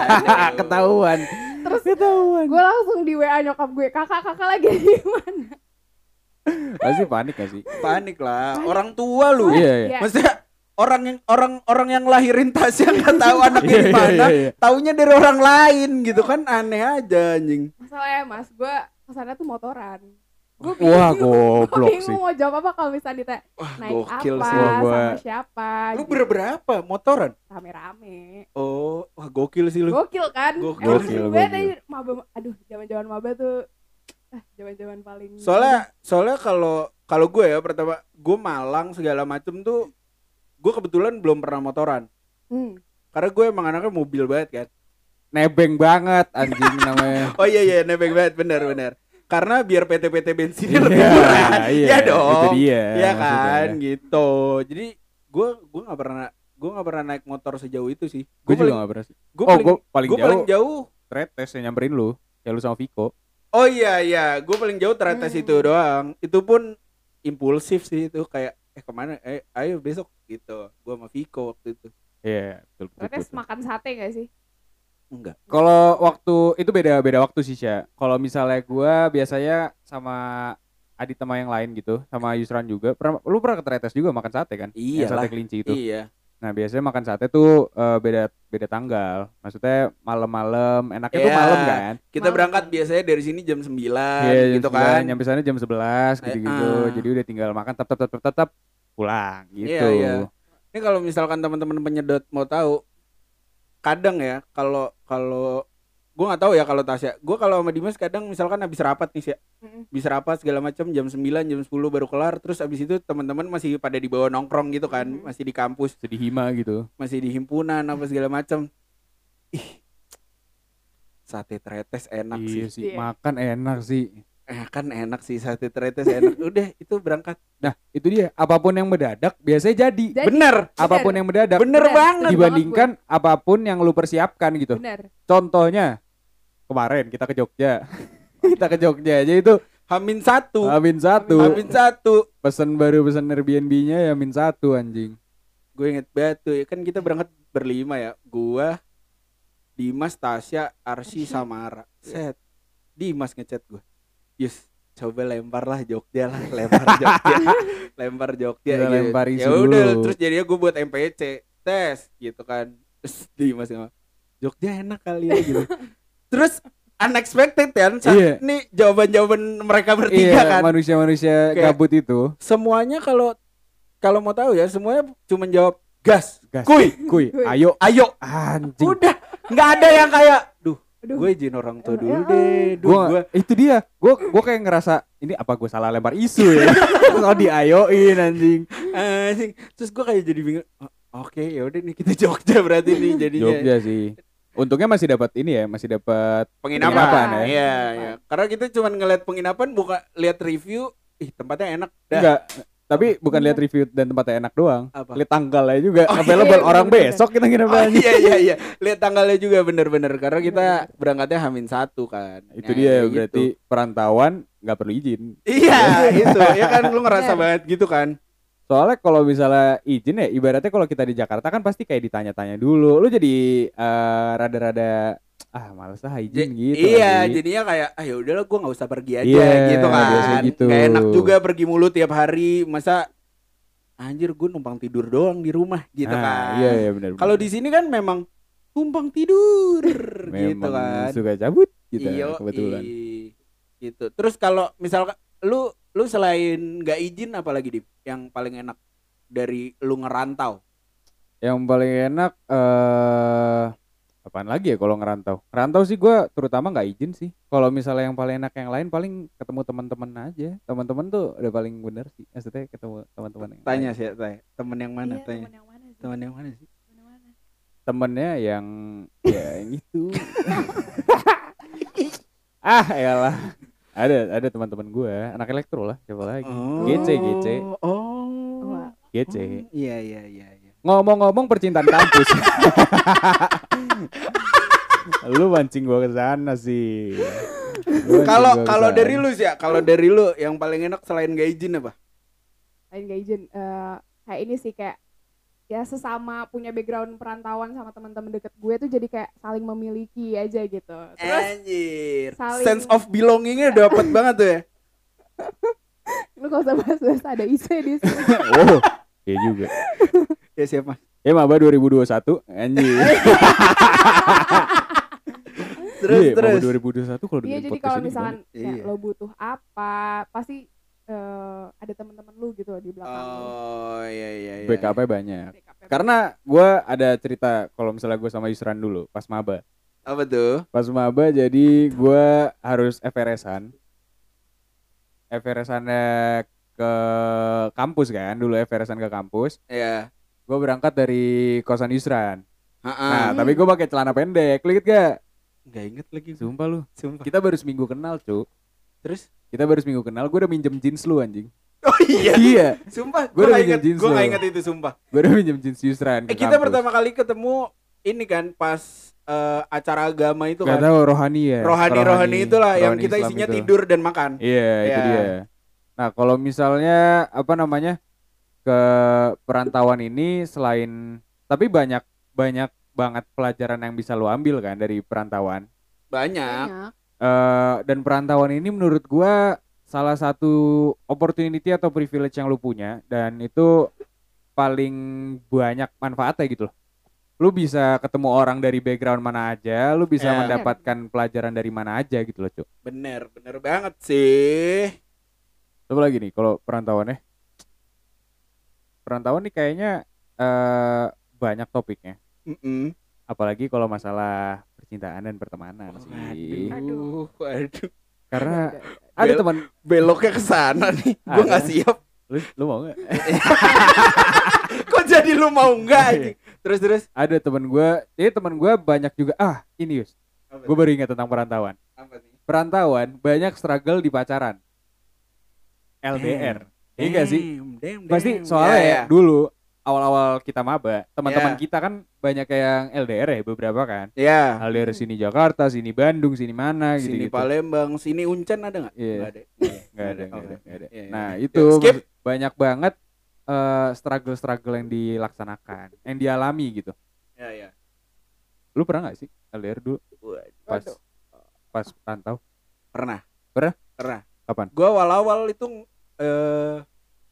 Speaker 2: Ketahuan.
Speaker 4: Terus ketahuan. Gue langsung di WA nyokap gue, kakak kakak lagi di mana?
Speaker 2: Pasti panik gak sih?
Speaker 3: panik lah orang tua lu
Speaker 2: Iya, iya.
Speaker 4: Ya,
Speaker 3: Maksudnya orang yang orang orang yang lahirin Tasya nggak tahu anaknya
Speaker 2: Iya,
Speaker 3: di
Speaker 2: iya,
Speaker 3: mana,
Speaker 2: iya, iya.
Speaker 3: taunya dari orang lain gitu kan aneh aja anjing.
Speaker 4: masalahnya mas, gue ke sana tuh motoran. Gue
Speaker 2: Wah,
Speaker 4: gue
Speaker 2: goblok sih.
Speaker 4: bingung mau jawab apa kalau misalnya ditanya
Speaker 3: Wah,
Speaker 4: naik
Speaker 3: gokil
Speaker 4: apa,
Speaker 3: sih.
Speaker 2: Wah, gua-
Speaker 4: sama siapa,
Speaker 3: Lu
Speaker 4: gitu.
Speaker 3: berberapa motoran?
Speaker 4: rame-rame.
Speaker 3: Oh, wah gokil sih lu.
Speaker 4: Gokil kan?
Speaker 3: Gokil.
Speaker 4: Emang
Speaker 2: Gokil, gokil.
Speaker 4: maba, aduh zaman-zaman maba tuh ah zaman-zaman paling
Speaker 3: Soalnya soalnya kalau kalau gue ya pertama gue Malang segala macem tuh gue kebetulan belum pernah motoran.
Speaker 4: Hmm.
Speaker 3: Karena gue emang anaknya mobil banget kan.
Speaker 2: Nebeng banget anjing namanya.
Speaker 3: Oh iya iya nebeng banget bener bener. Karena biar PT-PT bensinnya
Speaker 2: Iya,
Speaker 3: lebih murah.
Speaker 2: iya,
Speaker 3: Iya
Speaker 2: itu
Speaker 3: dong.
Speaker 2: dia
Speaker 3: Iya
Speaker 2: maksudnya.
Speaker 3: kan gitu. Jadi gue gue nggak pernah gue nggak pernah naik motor sejauh itu sih.
Speaker 2: Gue juga gak pernah sih.
Speaker 3: gue
Speaker 2: Oh,
Speaker 3: paling,
Speaker 2: gue paling
Speaker 3: gue
Speaker 2: jauh.
Speaker 3: paling jauh.
Speaker 2: Tretes yang nyamperin lu. Ya lu sama Viko.
Speaker 3: Oh iya iya, gue paling jauh teretes
Speaker 4: Hmm.
Speaker 3: itu doang. Itu pun impulsif sih itu kayak eh ke mana? Eh ayo besok gitu. Gue sama Viko waktu itu.
Speaker 2: Iya, betul betul. Betul.
Speaker 4: makan sate gak sih?
Speaker 3: Enggak.
Speaker 2: Kalau waktu itu beda beda waktu sih Sya. Kalau misalnya gua biasanya sama Adit sama yang lain gitu, sama Yusran juga. Pernah, lu pernah ke Tretes juga makan sate kan?
Speaker 3: Iya
Speaker 2: sate kelinci itu.
Speaker 3: Iya.
Speaker 2: Nah biasanya makan sate tuh eh, beda beda tanggal. Maksudnya malam-malam, enaknya tuh
Speaker 3: Iya.
Speaker 2: malam kan?
Speaker 3: Kita
Speaker 4: Malam.
Speaker 3: berangkat biasanya dari sini jam 9
Speaker 2: Iya, jam
Speaker 3: gitu
Speaker 2: 9,
Speaker 3: kan.
Speaker 2: Nyampe sana jam 11 gitu-gitu.
Speaker 3: ah.
Speaker 2: Jadi udah tinggal makan tap tap tap tap, tap, tap, pulang gitu.
Speaker 3: Iya, iya. Ini kalau misalkan teman-teman penyedot mau tahu, kadang ya kalau kalau gue nggak tahu ya kalau Tasya, gue kalau sama Dimas kadang misalkan habis rapat nih sih, habis rapat segala macam jam 9 jam 10 baru kelar, terus habis itu teman-teman masih pada di bawah nongkrong gitu kan,
Speaker 4: Mhm.
Speaker 3: masih di kampus,
Speaker 2: Sedih hima gitu.
Speaker 3: masih di himpunan apa segala macam. Ih, sate tretes enak
Speaker 2: Iya
Speaker 3: sih.
Speaker 2: sih,
Speaker 4: Iya.
Speaker 2: makan enak sih.
Speaker 3: Eh, kan enak sih sate tretes enak. Udah itu berangkat.
Speaker 2: Nah, itu dia. Apa pun yang mendadak biasanya jadi.
Speaker 4: Jadi,
Speaker 3: Bener,
Speaker 2: Apa pun yang mendadak
Speaker 3: bener
Speaker 4: Bener.
Speaker 3: banget.
Speaker 2: dibandingkan apa pun yang lu persiapkan gitu.
Speaker 4: bener.
Speaker 2: Contohnya kemarin kita ke Jogja. kita ke Jogja aja itu
Speaker 3: Hamin satu,
Speaker 2: Amin satu.
Speaker 3: Hamin satu.
Speaker 2: Pesan baru pesan Airbnb-nya ya min satu anjing.
Speaker 3: gue inget tuh ya kan kita berangkat berlima ya gua Dimas Tasya Arsi Samara set Dimas ngechat gue Yus coba lempar lah Jogja lah lempar Jogja lempar Jogja gitu.
Speaker 2: lempar isu
Speaker 3: ya udah
Speaker 2: dulu.
Speaker 3: terus jadinya gue buat MPC tes gitu kan terus Dimas ngomong Jogja enak kali ya gitu terus unexpected kan saat
Speaker 2: Iya.
Speaker 3: nih jawaban-jawaban mereka bertiga
Speaker 2: Iya,
Speaker 3: kan
Speaker 2: manusia-manusia gabut itu.
Speaker 3: semuanya kalau kalau mau tahu ya semuanya cuma jawab gas
Speaker 2: Gas.
Speaker 3: kuy
Speaker 2: Kuy,
Speaker 4: Kuy.
Speaker 2: ayo
Speaker 3: ayo
Speaker 2: anjing.
Speaker 3: udah nggak ada yang kayak. Gue izin orang tua
Speaker 4: Ya,
Speaker 3: dulu
Speaker 4: ya,
Speaker 3: deh duh
Speaker 2: Gua,
Speaker 3: gue
Speaker 2: itu dia. Gua gua kayak ngerasa ini apa gue salah lempar isu ya. Kalau diayoin anjing.
Speaker 3: anjing terus gue kayak jadi bingung "Oh, oke ya udah nih kita Jogja berarti nih jadinya
Speaker 2: Jogja sih. Untungnya masih dapat ini ya, masih dapat
Speaker 3: penginapan,
Speaker 2: Penginapan, ya.
Speaker 3: Iya, iya. karena kita cuma ngeliat penginapan buka lihat review ih tempatnya enak dah
Speaker 2: enggak. Tapi bukan lihat review dan tempatnya enak doang.
Speaker 3: apa
Speaker 2: Lihat tanggalnya juga.
Speaker 3: Oh,
Speaker 2: Available
Speaker 4: iya,
Speaker 2: orang
Speaker 4: bener-bener.
Speaker 2: besok kita nginep
Speaker 3: Oh iya iya iya lihat tanggalnya juga bener-bener karena kita berangkatnya Hamin satu kan
Speaker 2: Itu
Speaker 3: Nah,
Speaker 2: dia
Speaker 3: gitu.
Speaker 2: berarti perantauan nggak perlu izin.
Speaker 3: iya itu ya kan lu ngerasa
Speaker 4: Bener.
Speaker 3: banget gitu kan
Speaker 2: Soalnya kalau misalnya izin ya ibaratnya kalau kita di Jakarta kan pasti kayak ditanya-tanya dulu. Lu jadi eh, rada-rada ah males ah izin
Speaker 3: J-
Speaker 2: gitu.
Speaker 3: iya,
Speaker 2: anjing.
Speaker 3: jadinya kayak ah ya udahlah gua nggak usah pergi aja
Speaker 2: Iya,
Speaker 3: gitu kan.
Speaker 2: gitu.
Speaker 3: Nggak enak juga pergi mulu tiap hari. Masa anjir gue numpang tidur doang di rumah gitu
Speaker 2: Ah,
Speaker 3: kan.
Speaker 2: Iya iya benar.
Speaker 3: Kalau di sini kan memang numpang tidur gitu
Speaker 2: memang
Speaker 3: kan.
Speaker 2: suka cabut gitu
Speaker 3: Iyo,
Speaker 2: kebetulan.
Speaker 3: Gitu. Terus kalau misalkan lu lu selain nggak izin apalagi di yang paling enak dari lu ngerantau?
Speaker 2: Yang paling enak eh apaan lagi ya kalau ngerantau? Ngerantau sih gua terutama nggak izin sih. Kalau misalnya yang paling enak yang lain paling ketemu teman-teman aja. Teman-teman tuh udah paling bener sih. Maksudnya ketemu teman-teman yang
Speaker 3: Tanya
Speaker 2: lain.
Speaker 3: sih, tanya. Temen yang mana?
Speaker 4: Iya,
Speaker 3: tanya.
Speaker 4: temen yang mana sih?
Speaker 3: Temen yang mana sih?
Speaker 2: Temennya yang ya yang itu ah elah ada ada teman-teman gue anak elektro lah siapa lagi
Speaker 3: Oh.
Speaker 2: GC, GC.
Speaker 3: Oh. Iya iya iya iya.
Speaker 2: Ngomong-ngomong percintaan kampus lu mancing gua ke sana sih
Speaker 3: Kalau kalau dari lu sih ya, kalau dari lu yang paling enak selain gak izin apa?
Speaker 4: lain gak izin eh, kayak ini sih kayak ya sesama punya background perantauan sama teman-teman deket gue tuh jadi kayak saling memiliki aja gitu terus
Speaker 3: Anjir.
Speaker 4: saling-
Speaker 3: Sense of belongingnya dapet banget tuh ya.
Speaker 4: lu gak usah bahas-bahas ada isu di sini
Speaker 2: oh iya juga
Speaker 3: Ya siapa?
Speaker 2: ya maba 2021 anjing
Speaker 3: Terus
Speaker 2: Iya,
Speaker 3: terus.
Speaker 2: maba 2021 kalau
Speaker 4: Iya jadi kalau misalkan
Speaker 3: Iya.
Speaker 4: lo butuh apa pasti eh, ada teman-teman lu gitu loh di belakang lu.
Speaker 3: Oh iya iya iya.
Speaker 2: BKP banyak
Speaker 4: Backup-nya.
Speaker 2: karena gue ada cerita kalau misalnya gue sama Yusran dulu pas maba
Speaker 3: apa tuh?
Speaker 2: pas maba jadi gue harus FRS-an ke kampus kan dulu FRS-an ke kampus
Speaker 3: Iya.
Speaker 2: Gue berangkat dari kosan Yusran
Speaker 3: Heeh.
Speaker 2: nah tapi gue pakai celana pendek lu inget gak
Speaker 3: Gak inget lagi.
Speaker 2: sumpah lu
Speaker 3: Sumpah.
Speaker 2: kita baru seminggu kenal cu
Speaker 3: Terus?
Speaker 2: kita baru seminggu kenal gue udah minjem jeans lu anjing
Speaker 3: Oh iya.
Speaker 2: iya
Speaker 3: Sumpah,
Speaker 2: Gua
Speaker 3: gue
Speaker 2: udah
Speaker 3: gak inget,
Speaker 2: minjem jeans
Speaker 3: gue gak inget itu sumpah.
Speaker 2: gue udah minjem jeans Yusran
Speaker 3: Eh kita
Speaker 2: kampus.
Speaker 3: pertama kali ketemu ini kan pas eh, acara agama itu
Speaker 2: Gak
Speaker 3: kan.
Speaker 2: tahu rohani ya
Speaker 3: Rohani rohani itulah yang
Speaker 2: rohani
Speaker 3: kita
Speaker 2: Islam
Speaker 3: isinya
Speaker 2: itu.
Speaker 3: tidur dan makan.
Speaker 2: Iya, itu
Speaker 3: Iya.
Speaker 2: dia. Nah, kalau misalnya apa namanya? Ke perantauan ini selain tapi banyak banyak banget pelajaran yang bisa lo ambil kan dari perantauan.
Speaker 3: Banyak.
Speaker 4: Banyak.
Speaker 2: Eh dan perantauan ini menurut gua salah satu opportunity atau privilege yang lu punya dan itu paling banyak manfaatnya gitu loh. Lu bisa ketemu orang dari background mana aja, lu bisa
Speaker 3: Ya.
Speaker 2: mendapatkan pelajaran dari mana aja gitu loh, Cuk.
Speaker 3: Bener, bener banget sih.
Speaker 2: Coba lagi nih kalau perantauan ya. Perantauan nih kayaknya eh banyak topiknya.
Speaker 3: Mm-mm.
Speaker 2: Apalagi kalau masalah percintaan dan pertemanan sih.
Speaker 3: Aduh, aduh.
Speaker 2: Karena
Speaker 4: udah.
Speaker 2: ada
Speaker 3: Bel-
Speaker 2: teman
Speaker 3: Beloknya ke sana nih. Gua
Speaker 2: Ada.
Speaker 3: nggak siap.
Speaker 2: lu, lu mau nggak?
Speaker 3: Kok jadi lu mau enggak anjing? Terus terus.
Speaker 2: ada teman gua, eh teman gua banyak juga ah ini Yus. Gue baru ingat tentang perantauan.
Speaker 3: Apa nih?
Speaker 2: Perantauan banyak struggle di pacaran. LDR. Iya gak sih?
Speaker 3: Damn, damn,
Speaker 2: Pasti
Speaker 3: damn.
Speaker 2: soalnya
Speaker 3: Ya,
Speaker 2: ya,
Speaker 3: ya.
Speaker 2: dulu awal-awal kita maba, teman-teman
Speaker 3: Ya.
Speaker 2: kita kan banyak yang LDR ya beberapa kan.
Speaker 3: Ya.
Speaker 2: LDR sini Jakarta, sini Bandung, sini mana gitu
Speaker 3: Sini
Speaker 2: gitu.
Speaker 3: Palembang, sini Uncen ada nggak?
Speaker 2: Iya.
Speaker 3: Nggak ada.
Speaker 2: Nggak ada, nggak
Speaker 3: Oke.
Speaker 2: ada, nggak ada.
Speaker 3: Iya, iya.
Speaker 2: Nah, itu
Speaker 3: skip.
Speaker 2: banyak banget eh, struggle-struggle yang dilaksanakan, yang dialami gitu.
Speaker 3: Ya ya.
Speaker 2: Lu pernah gak sih LDR dulu pas pas rantau?
Speaker 3: Pernah.
Speaker 2: Pernah?
Speaker 3: Pernah.
Speaker 2: Kapan?
Speaker 3: Gua awal-awal itu eh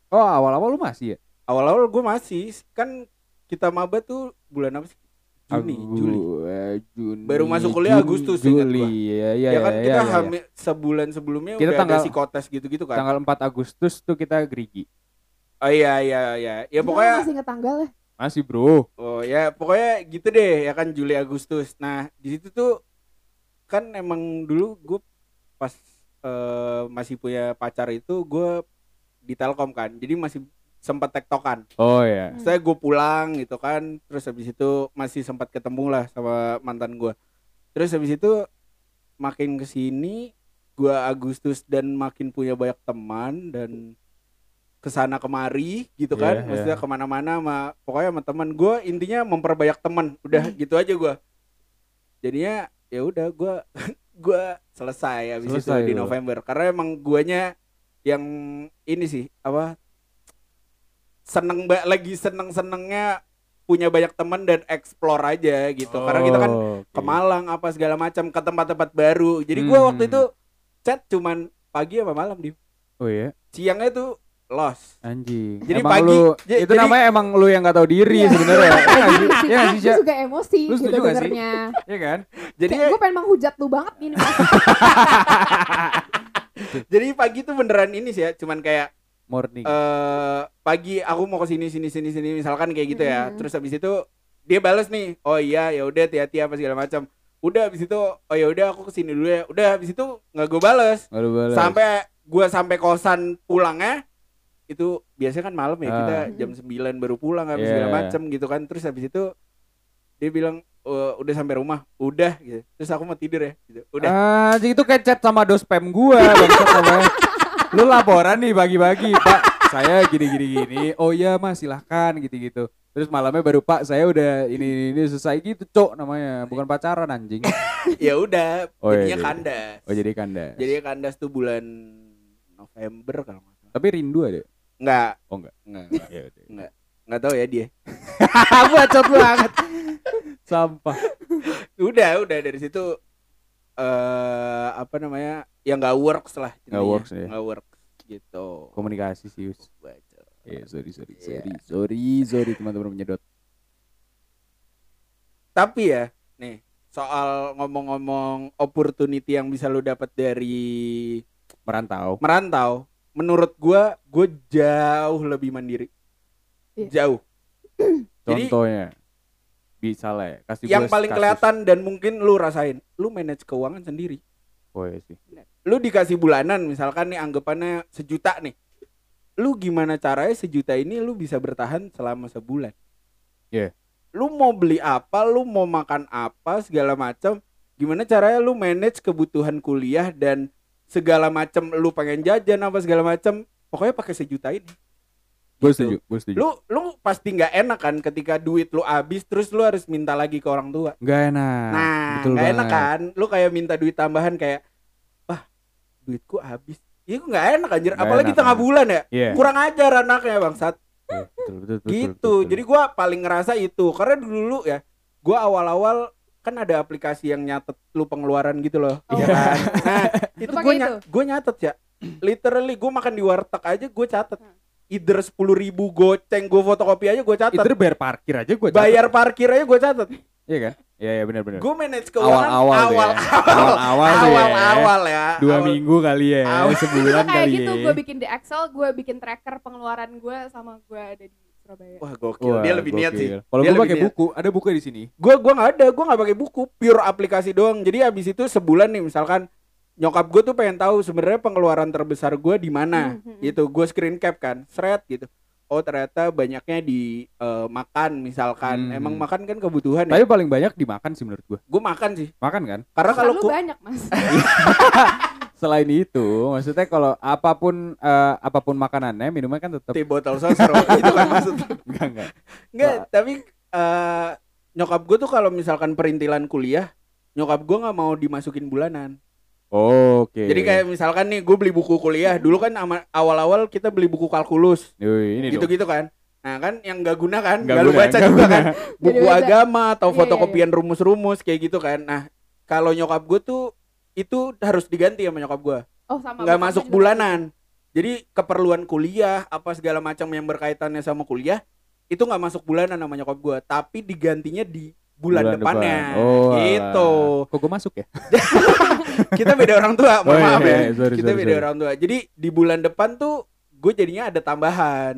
Speaker 2: Oh, awal-awal lu masih ya?
Speaker 3: awal-awal gue masih kan kita maba tuh bulan apa sih? Juni,
Speaker 2: Agu-
Speaker 3: Juli.
Speaker 2: eh, Juni.
Speaker 3: Baru masuk kuliah
Speaker 2: Jun-
Speaker 3: Agustus, ingat
Speaker 2: Juli.
Speaker 3: gua.
Speaker 2: Ya, ya,
Speaker 3: ya kan
Speaker 2: ya,
Speaker 3: kita
Speaker 2: ya, ya.
Speaker 3: hamil sebulan sebelumnya
Speaker 2: Kita
Speaker 3: udah
Speaker 2: tanggal-
Speaker 3: ada psikotes gitu-gitu kan.
Speaker 2: Tanggal 4 Agustus tuh kita gerigi.
Speaker 3: Oh iya iya iya. Ya pokoknya
Speaker 4: masih inget tanggal ya.
Speaker 2: Masih, Bro.
Speaker 3: oh ya pokoknya gitu deh ya kan Juli Agustus. Nah, di situ tuh kan emang dulu gue pas eh, masih punya pacar itu gue di Telkom kan. Jadi masih sempat tektokan.
Speaker 2: Oh ya.
Speaker 4: Hmm.
Speaker 3: saya gue pulang gitu kan terus habis itu masih sempat ketemu lah sama mantan gue terus habis itu makin ke sini gue Agustus dan makin punya banyak teman dan ke sana kemari gitu kan
Speaker 2: Iya,
Speaker 3: maksudnya
Speaker 2: iya.
Speaker 3: ke mana-mana sama pokoknya sama teman gue intinya memperbanyak teman udah gitu aja gue jadinya ya udah gue gue selesai habis
Speaker 2: Selesai
Speaker 3: itu di. November karena emang guanya yang ini sih apa seneng mbak lagi seneng senengnya punya banyak teman dan explore aja gitu karena kita kan
Speaker 2: Oh, oke.
Speaker 3: ke Malang apa segala macam ke tempat-tempat baru jadi gua
Speaker 2: Hmm.
Speaker 3: waktu itu chat cuman pagi apa malam di
Speaker 2: Oh iya,
Speaker 3: siangnya tuh lost
Speaker 2: anjing.
Speaker 3: Jadi
Speaker 2: emang
Speaker 3: pagi-
Speaker 2: lu
Speaker 3: j-
Speaker 2: itu
Speaker 3: jadi-
Speaker 2: namanya emang lu yang gak tahu diri
Speaker 4: Iya.
Speaker 2: sebenarnya. Iya nggak sih? Nggak sih,
Speaker 4: Gue
Speaker 2: Sya?
Speaker 4: juga emosi
Speaker 2: Lu
Speaker 4: gitu dengernya.
Speaker 2: Iya kan?
Speaker 3: jadi
Speaker 4: Kayak gue pengen menghujat lu banget gini.
Speaker 3: jadi pagi tuh beneran ini sih ya cuman kayak
Speaker 2: Morning.
Speaker 3: eh pagi aku mau ke sini sini sini sini misalkan kayak gitu ya
Speaker 4: Mhm.
Speaker 3: terus habis itu dia balas nih oh iya ya udah hati-hati apa segala macam udah habis itu oh ya udah aku ke sini dulu ya udah habis itu nggak gue balas sampai gua sampai kosan pulangnya itu biasanya kan malam ya kita
Speaker 2: Ah.
Speaker 3: jam 9 baru pulang habis
Speaker 2: Yeah.
Speaker 3: segala macem gitu kan terus habis itu dia bilang "Eh, udah sampai rumah udah gitu terus aku mau tidur ya gitu udah
Speaker 2: Anjing itu kayak chat sama dos spam gua bangsat namanya. Lu laporan nih pagi-pagi, Pak. Saya gini-gini gini. Oh iya, Mas, silahkan gitu-gitu. Terus malamnya baru Pak, saya udah ini ini, ini selesai gitu, Cok namanya. Bukan pacaran anjing.
Speaker 3: ya udah
Speaker 2: Oh, iya,
Speaker 3: jadinya
Speaker 2: iya.
Speaker 3: kandas
Speaker 2: Oh, jadi kandas.
Speaker 3: jadi kandas tuh bulan November kalau nggak salah
Speaker 2: Tapi rindu ada.
Speaker 3: nggak
Speaker 2: Oh, enggak.
Speaker 3: nggak
Speaker 2: Ya udah.
Speaker 3: nggak nggak tahu ya dia
Speaker 2: Bacot banget. Sampah.
Speaker 3: udah udah dari situ eh apa namanya ya nggak works lah
Speaker 2: Nggak works, ya.
Speaker 3: nggak works gitu
Speaker 2: Komunikasi sih, Yus. Iya, sorry, sorry,
Speaker 3: Iya.
Speaker 2: sorry, sorry, sorry teman-teman menyedot.
Speaker 3: Tapi ya, nih soal ngomong-ngomong opportunity yang bisa lu dapat dari
Speaker 2: Merantau.
Speaker 3: merantau, menurut gua gua jauh lebih mandiri.
Speaker 4: Iya.
Speaker 3: Jauh.
Speaker 2: Contohnya bisa lah ya. Kasih
Speaker 3: yang paling
Speaker 2: kasus.
Speaker 3: kelihatan dan mungkin lu rasain, lu manage keuangan sendiri.
Speaker 2: Oh iya sih.
Speaker 3: Lu dikasih bulanan misalkan nih anggapannya sejuta nih. Lu gimana caranya sejuta ini lu bisa bertahan selama sebulan?
Speaker 2: Iya.
Speaker 3: Lu mau beli apa, lu mau makan apa segala macam. Gimana caranya lu manage kebutuhan kuliah dan segala macam lu pengen jajan apa segala macam. Pokoknya pakai sejuta ini.
Speaker 2: Gue
Speaker 3: Gitu.
Speaker 2: setuju, gue setuju.
Speaker 3: Lu lu pasti nggak enak kan ketika duit lu habis terus lu harus minta lagi ke orang tua.
Speaker 2: Gak enak.
Speaker 3: Nah,
Speaker 2: betul
Speaker 3: nggak enak
Speaker 2: banget.
Speaker 3: kan? Lu kayak minta duit tambahan kayak, wah, duitku habis. Iya, nggak enak anjir.
Speaker 2: Nggak
Speaker 3: Apalagi
Speaker 2: enak,
Speaker 3: tengah
Speaker 2: kan.
Speaker 3: bulan ya.
Speaker 2: Iya.
Speaker 3: Kurang ajar anaknya bangsat.
Speaker 2: Iya, betul, betul, betul,
Speaker 3: gitu.
Speaker 2: betul, betul.
Speaker 3: Jadi gua paling ngerasa itu karena dulu ya, gua awal-awal kan ada aplikasi yang nyatet lu pengeluaran gitu loh.
Speaker 4: Oh.
Speaker 3: Iya kan? Nah, itu
Speaker 4: itu?
Speaker 3: ny- gua nyatet ya. Literally gua makan di warteg aja gua catet. Either sepuluh ribu goceng gue fotokopi aja gue catat
Speaker 2: Itu bayar parkir aja gue
Speaker 3: bayar parkir aja gue catat
Speaker 2: Iya kan? Iya iya benar benar.
Speaker 3: gue manage keuangan
Speaker 2: Awal-awal tuh ya.
Speaker 3: awal
Speaker 2: Awal-awal tuh ya.
Speaker 3: awal awal ya
Speaker 2: Dua
Speaker 3: Awal.
Speaker 2: minggu kali ya,
Speaker 3: Awal.
Speaker 2: sebulan
Speaker 4: kayak
Speaker 2: kali
Speaker 4: gitu
Speaker 2: ya.
Speaker 4: gue bikin di Excel gue bikin tracker pengeluaran gue sama gue ada di Surabaya
Speaker 3: wah gokil dia lebih niat sih
Speaker 2: Kalau gue pakai buku, ada buku di sini.
Speaker 3: gue gua nggak ada gue nggak pakai buku pure aplikasi doang jadi abis itu sebulan nih misalkan nyokap gue tuh pengen tahu sebenarnya pengeluaran terbesar gue di mana
Speaker 4: Hmm, hmm, hmm.
Speaker 3: gitu gue screen cap kan seret gitu oh ternyata banyaknya di eh, makan misalkan
Speaker 2: Hmm.
Speaker 3: emang makan kan kebutuhan ya
Speaker 2: Tapi paling banyak dimakan sih menurut gue.
Speaker 3: gue makan sih
Speaker 2: Makan kan?
Speaker 3: karena kalau ku-
Speaker 4: banyak mas
Speaker 2: Selain itu, maksudnya kalau apa pun eh, apa pun makanannya, minuman kan tetap
Speaker 3: teh botol sosro itu kan maksud
Speaker 2: enggak enggak.
Speaker 3: Enggak, tapi eh, nyokap gue tuh kalau misalkan perintilan kuliah, nyokap gue nggak mau dimasukin bulanan.
Speaker 2: Oke.
Speaker 3: Jadi kayak misalkan nih gue beli buku kuliah, dulu kan ama- awal-awal kita beli buku kalkulus,
Speaker 2: Yoi, ini dong.
Speaker 3: gitu-gitu kan. Nah kan yang nggak guna kan,
Speaker 2: Nggak
Speaker 3: nggak lu baca juga
Speaker 2: guna.
Speaker 3: kan, buku
Speaker 4: Beda-beda.
Speaker 3: agama atau
Speaker 4: Iya, iya,
Speaker 3: fotokopian rumus-rumus kayak gitu kan. Nah kalau nyokap gue tuh itu harus diganti sama nyokap gue,
Speaker 4: oh sama
Speaker 3: nggak
Speaker 4: bokapnya
Speaker 3: masuk
Speaker 4: juga
Speaker 3: bulanan. Jadi keperluan kuliah apa segala macam yang berkaitannya sama kuliah itu nggak masuk bulanan sama nyokap gue, tapi digantinya di bulan,
Speaker 2: Bulan
Speaker 3: depannya.
Speaker 2: depan. Oh,
Speaker 3: gitu.
Speaker 2: Kok gue masuk ya?
Speaker 3: Kita beda orang tua, mohon
Speaker 2: Oh, iya,
Speaker 3: maaf ya.
Speaker 2: iya, sorry,
Speaker 3: Kita
Speaker 2: sorry,
Speaker 3: beda
Speaker 2: sorry.
Speaker 3: orang tua. Jadi di bulan depan tuh gue jadinya ada tambahan.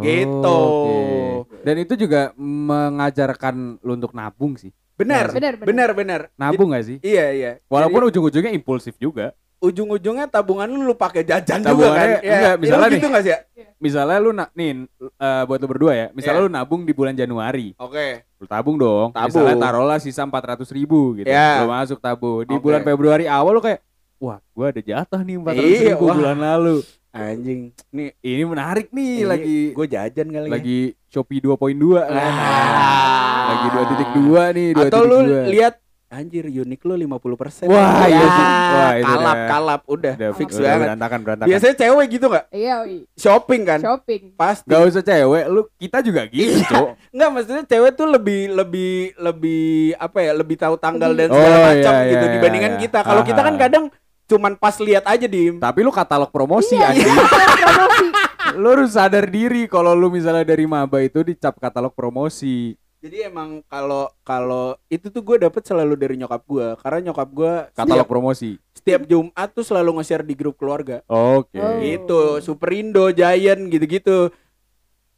Speaker 3: Gitu.
Speaker 2: Oh, oke. Dan itu juga mengajarkan lu untuk nabung sih.
Speaker 3: Benar.
Speaker 4: Benar, benar.
Speaker 3: Benar, benar.
Speaker 2: Nabung gak sih?
Speaker 3: Iya, iya.
Speaker 2: Walaupun
Speaker 3: Jadi,
Speaker 2: ujung-ujungnya impulsif juga.
Speaker 3: ujung-ujungnya tabungan lu lu pakai jajan juga kan. Iya.
Speaker 2: enggak,
Speaker 3: Iya,
Speaker 2: misalnya
Speaker 3: lu gitu nggak sih ya?
Speaker 2: Misalnya lu na nih eh, buat lu berdua ya. Misalnya
Speaker 3: Iya.
Speaker 2: lu nabung di bulan Januari.
Speaker 3: Oke.
Speaker 2: Lu tabung dong.
Speaker 3: Tabung.
Speaker 2: Misalnya taruhlah sisa 400 ribu gitu.
Speaker 3: Iya.
Speaker 2: Lu masuk tabung. Di
Speaker 3: Oke.
Speaker 2: bulan Februari awal lu kayak Wah, gua ada jatah nih 400
Speaker 3: Iya,
Speaker 2: ribu
Speaker 3: wah.
Speaker 2: bulan lalu.
Speaker 3: Anjing. Nih
Speaker 2: Ini menarik nih lagi
Speaker 3: gue jajan kali ya.
Speaker 2: lagi Shopee 2.2 kan.
Speaker 3: Ah.
Speaker 2: Lagi 2.2 nih, 2.2.
Speaker 3: Atau lu lihat anjir unik lu 50%.
Speaker 2: Wah,
Speaker 3: Ya,
Speaker 2: iya sih. Wah, itu
Speaker 3: kalap,
Speaker 2: udah-
Speaker 3: kalap udah,
Speaker 2: Udah
Speaker 3: fix
Speaker 2: udah
Speaker 3: banget.
Speaker 2: berantakan berantakan.
Speaker 3: Biasanya cewek gitu nggak?
Speaker 4: iya wi.
Speaker 3: Shopping kan?
Speaker 4: shopping
Speaker 3: Pasti.
Speaker 2: Gak usah cewek, lu kita juga gitu,
Speaker 3: Iya.
Speaker 2: Cok.
Speaker 3: Enggak, maksudnya cewek tuh lebih lebih lebih apa ya? Lebih tahu tanggal dan
Speaker 2: Oh,
Speaker 3: segala
Speaker 2: iya,
Speaker 3: macam
Speaker 2: iya,
Speaker 3: gitu
Speaker 2: iya,
Speaker 3: dibandingkan
Speaker 2: iya.
Speaker 3: kita. Kalau kita kan
Speaker 2: Aha.
Speaker 3: kadang cuman pas lihat aja dim.
Speaker 2: Tapi lu katalog promosi
Speaker 4: Iya,
Speaker 2: anjing.
Speaker 4: promosi
Speaker 2: Lu harus sadar diri kalau lu misalnya dari maba itu dicap katalog promosi.
Speaker 3: Jadi emang kalau kalau itu tuh gue dapet selalu dari nyokap gue karena nyokap gue
Speaker 2: Katalog
Speaker 3: setiap,
Speaker 2: promosi.
Speaker 3: setiap Jumat tuh selalu nge-share di grup keluarga.
Speaker 2: Oke.
Speaker 4: Oh.
Speaker 3: Gitu, Superindo, Giant gitu-gitu.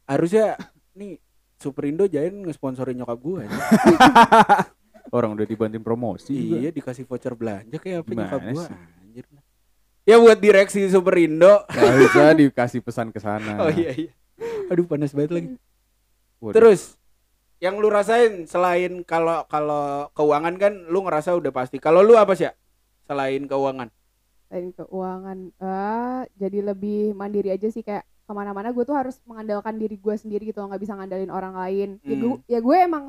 Speaker 3: Harusnya nih Superindo Giant ngesponsorin nyokap gue.
Speaker 2: Orang udah dibantuin promosi. juga.
Speaker 3: iya, dikasih voucher belanja kayak apa
Speaker 2: Gimana
Speaker 3: nyokap gue. Anjir. Ya buat direksi Superindo.
Speaker 2: Gak bisa dikasih pesan ke sana.
Speaker 3: Oh iya iya. Aduh panas banget lagi.
Speaker 2: Waduh.
Speaker 3: Terus yang lu rasain selain kalau kalau keuangan kan lu ngerasa udah pasti. Kalau lu apa sih? ya? Selain keuangan.
Speaker 4: selain keuangan eh jadi lebih mandiri aja sih kayak ke mana-mana gue tuh harus mengandalkan diri gue sendiri gitu nggak bisa ngandalin orang lain ya
Speaker 3: Hmm.
Speaker 4: gue ya gue emang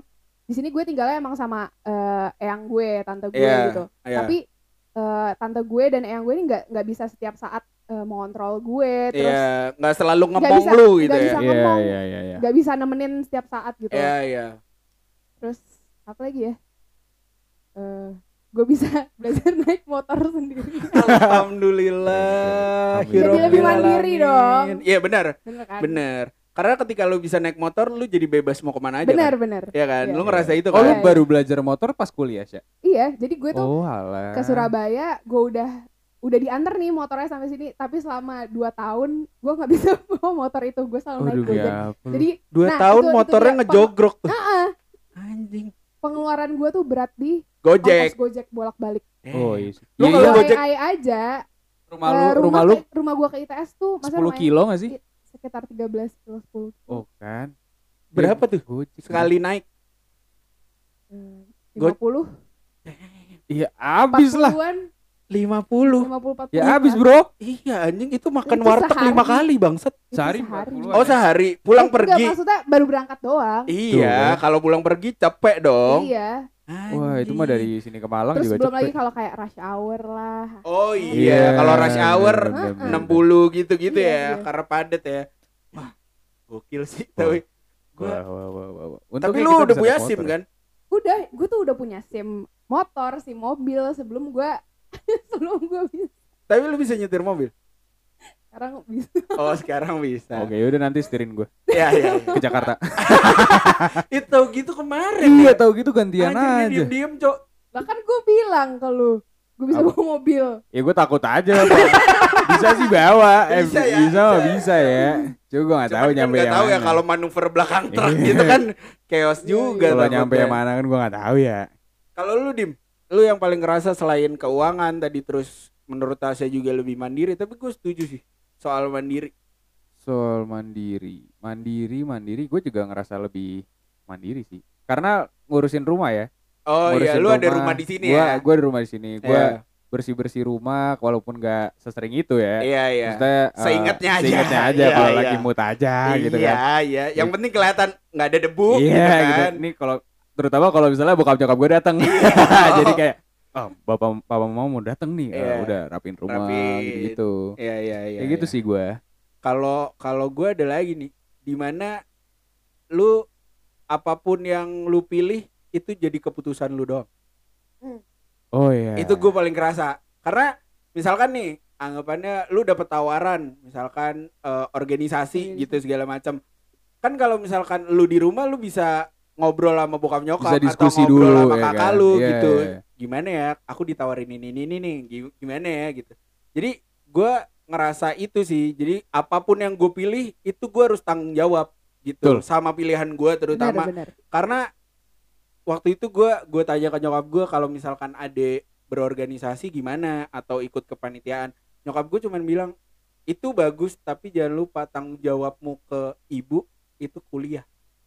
Speaker 4: di sini gue tinggalnya emang sama eh, eyang gue tante gue
Speaker 3: Iya,
Speaker 4: gitu
Speaker 3: iya.
Speaker 4: tapi eh, tante gue dan eyang gue ini nggak nggak bisa setiap saat eh, mengontrol gue terus
Speaker 3: Iya, nggak selalu ngepong lu gitu
Speaker 4: nggak
Speaker 3: ya.
Speaker 4: bisa
Speaker 2: Iya,
Speaker 4: ngomong.
Speaker 2: iya, iya, iya.
Speaker 4: nggak bisa nemenin setiap saat gitu
Speaker 3: Iya, iya.
Speaker 4: terus apa lagi ya Eh gue bisa belajar naik motor sendiri
Speaker 3: Alhamdulillah.
Speaker 2: Jadi lebih
Speaker 4: mandiri dong.
Speaker 3: Iya benar,
Speaker 4: bener kan
Speaker 3: benar. Karena ketika lu bisa naik motor, lu jadi bebas mau ke mana aja.
Speaker 4: bener
Speaker 3: kan?
Speaker 4: bener
Speaker 3: Iya kan?
Speaker 4: Iya.
Speaker 3: Lu ngerasa itu
Speaker 2: Oh,
Speaker 3: kan?
Speaker 2: lu
Speaker 4: Iya,
Speaker 2: baru belajar motor pas kuliah, Sya?
Speaker 4: iya jadi gue tuh
Speaker 2: Oh, alah.
Speaker 4: ke Surabaya gue udah udah diantar nih motornya sampai sini tapi selama 2 tahun gue nggak bisa bawa motor itu gue selalu naik gojek
Speaker 2: ya.
Speaker 4: jadi
Speaker 3: Dua
Speaker 4: Nah,
Speaker 3: tahun
Speaker 4: itu- itu
Speaker 3: motornya
Speaker 4: dia,
Speaker 3: ngejogrok tuh.
Speaker 4: ah,
Speaker 3: Anjing.
Speaker 4: pengeluaran gue tuh berat di
Speaker 3: Gojek.
Speaker 4: gojek bolak balik
Speaker 2: Oh, iya.
Speaker 3: Lu
Speaker 2: Iya,
Speaker 3: kalau
Speaker 2: iya.
Speaker 3: Gojek-
Speaker 4: ai aja
Speaker 2: rumah
Speaker 4: eh,
Speaker 2: lu, rumah lu
Speaker 4: ke- rumah gue ke ITS tuh masa
Speaker 2: 10 kilo gak sih?
Speaker 4: sekitar 13 kilo 10
Speaker 2: Oh, kan.
Speaker 3: Berapa tuh?
Speaker 2: Gojek.
Speaker 3: Sekali naik.
Speaker 4: eh,
Speaker 3: Go-
Speaker 4: 50
Speaker 2: Iya, habis lah.
Speaker 4: 40-an
Speaker 3: 50.
Speaker 4: 50 40
Speaker 2: Ya habis, Bro.
Speaker 3: Iya anjing itu makan
Speaker 4: Itu
Speaker 3: warteg
Speaker 4: sehari.
Speaker 3: lima kali bangsat.
Speaker 2: Sehari
Speaker 4: sehari.
Speaker 2: 40-an.
Speaker 3: Oh sehari pulang
Speaker 4: Eh, enggak,
Speaker 3: pergi.
Speaker 4: maksudnya baru berangkat doang
Speaker 3: Iya,
Speaker 2: Tuh.
Speaker 3: kalau pulang pergi capek dong.
Speaker 4: iya
Speaker 2: Wah, itu mah dari sini ke Malang
Speaker 4: terus
Speaker 2: juga
Speaker 4: belum
Speaker 2: cepet.
Speaker 4: lagi kalau kayak rush hour lah
Speaker 3: Oh iya, kalau rush hour
Speaker 2: bener, bener,
Speaker 3: 60 gitu-gitu
Speaker 4: Iya,
Speaker 3: ya,
Speaker 4: iya.
Speaker 3: karena padet ya. Wah, gokil sih.
Speaker 2: Wah.
Speaker 3: Tapi gua
Speaker 2: Wah, wah, wah, wah, wah.
Speaker 3: tapi
Speaker 2: Untungnya
Speaker 3: lu udah punya SIM kan?
Speaker 4: udah gue tuh udah punya sim motor sim mobil sebelum gue sebelum gue bisa
Speaker 3: Tapi lu bisa nyetir mobil.
Speaker 4: sekarang bisa
Speaker 3: Oh sekarang bisa.
Speaker 2: Oke, yaudah nanti setirin gue
Speaker 3: Iya iya.
Speaker 2: ke Jakarta.
Speaker 3: Itu gitu kemarin.
Speaker 2: iya,
Speaker 3: ya.
Speaker 2: tahu gitu gantian aja.
Speaker 3: Diem diem cok.
Speaker 4: bahkan gue bilang ke lu gue bisa
Speaker 2: Apa?
Speaker 4: bawa mobil
Speaker 2: Ya gue takut aja. Bisa sih bawa. Eh,
Speaker 3: Bisa ya,
Speaker 2: bisa
Speaker 3: bisa.
Speaker 2: bisa ya. Cuma gue gak tahu
Speaker 3: Cuman kan
Speaker 2: nyampe
Speaker 3: nggak
Speaker 2: yang
Speaker 3: tahu ya
Speaker 2: mana.
Speaker 3: kalau manuver belakang truk
Speaker 2: Iya.
Speaker 3: gitu kan chaos
Speaker 4: Iya,
Speaker 3: juga.
Speaker 2: Kalau nyampe yang mana kan gue gak tahu ya.
Speaker 3: Kalau lu dim, lu yang paling ngerasa selain keuangan tadi terus menurut Tasya juga lebih mandiri, tapi gue setuju sih soal mandiri.
Speaker 2: Soal mandiri, mandiri, mandiri, gue juga ngerasa lebih mandiri sih. Karena ngurusin rumah ya.
Speaker 3: Oh iya, lu ada rumah di sini
Speaker 2: gua,
Speaker 3: ya.
Speaker 2: Gue ada rumah di sini. Gue
Speaker 3: Iya.
Speaker 2: bersih bersih rumah, walaupun gak sesering itu ya.
Speaker 3: Iya iya.
Speaker 2: Maksudnya, eh,
Speaker 3: Seingatnya aja.
Speaker 2: Seingatnya aja
Speaker 3: Iya,
Speaker 2: kalau
Speaker 3: iya.
Speaker 2: lagi mood aja gitu
Speaker 3: iya,
Speaker 2: kan.
Speaker 3: iya. Yang penting kelihatan nggak ada debu
Speaker 2: Iya
Speaker 3: gitu
Speaker 2: gitu.
Speaker 3: kan.
Speaker 2: Ini kalau terutama kalau misalnya bokap nyokap gue datang.
Speaker 3: Iya.
Speaker 2: Jadi kayak oh, bapak papa mama mau datang nih. Ah,
Speaker 3: Iya.
Speaker 2: udah rapin rumah
Speaker 3: Rapin.
Speaker 2: gitu.
Speaker 3: Iya iya iya.
Speaker 2: Kayak gitu sih gue.
Speaker 3: Kalau kalau gue ada lagi nih, di mana lu apa pun yang lu pilih itu jadi keputusan lu doang.
Speaker 2: Oh iya.
Speaker 3: Itu gue paling kerasa. Karena misalkan nih, anggapannya lu dapet tawaran, misalkan eh, organisasi
Speaker 4: Organisasi.
Speaker 3: gitu segala macam. Kan kalau misalkan lu di rumah lu bisa ngobrol sama bokap nyokap
Speaker 2: Bisa diskusi
Speaker 3: atau ngobrol
Speaker 2: dulu,
Speaker 3: sama
Speaker 2: ya
Speaker 3: kakak
Speaker 2: kan?
Speaker 3: lu
Speaker 2: Iya,
Speaker 3: gitu.
Speaker 2: iya, iya.
Speaker 3: Gimana ya? Aku ditawarin ini ini ini nih. Gi- Gimana ya gitu. Jadi gue ngerasa itu sih. Jadi apa pun yang gue pilih itu gue harus tanggung jawab gitu
Speaker 2: Betul.
Speaker 3: sama pilihan gue terutama
Speaker 4: benar benar
Speaker 3: karena waktu itu gue gue tanya ke nyokap gue kalau misalkan ade berorganisasi gimana atau ikut kepanitiaan nyokap gue cuman bilang itu bagus tapi jangan lupa tanggung jawabmu ke ibu itu kuliah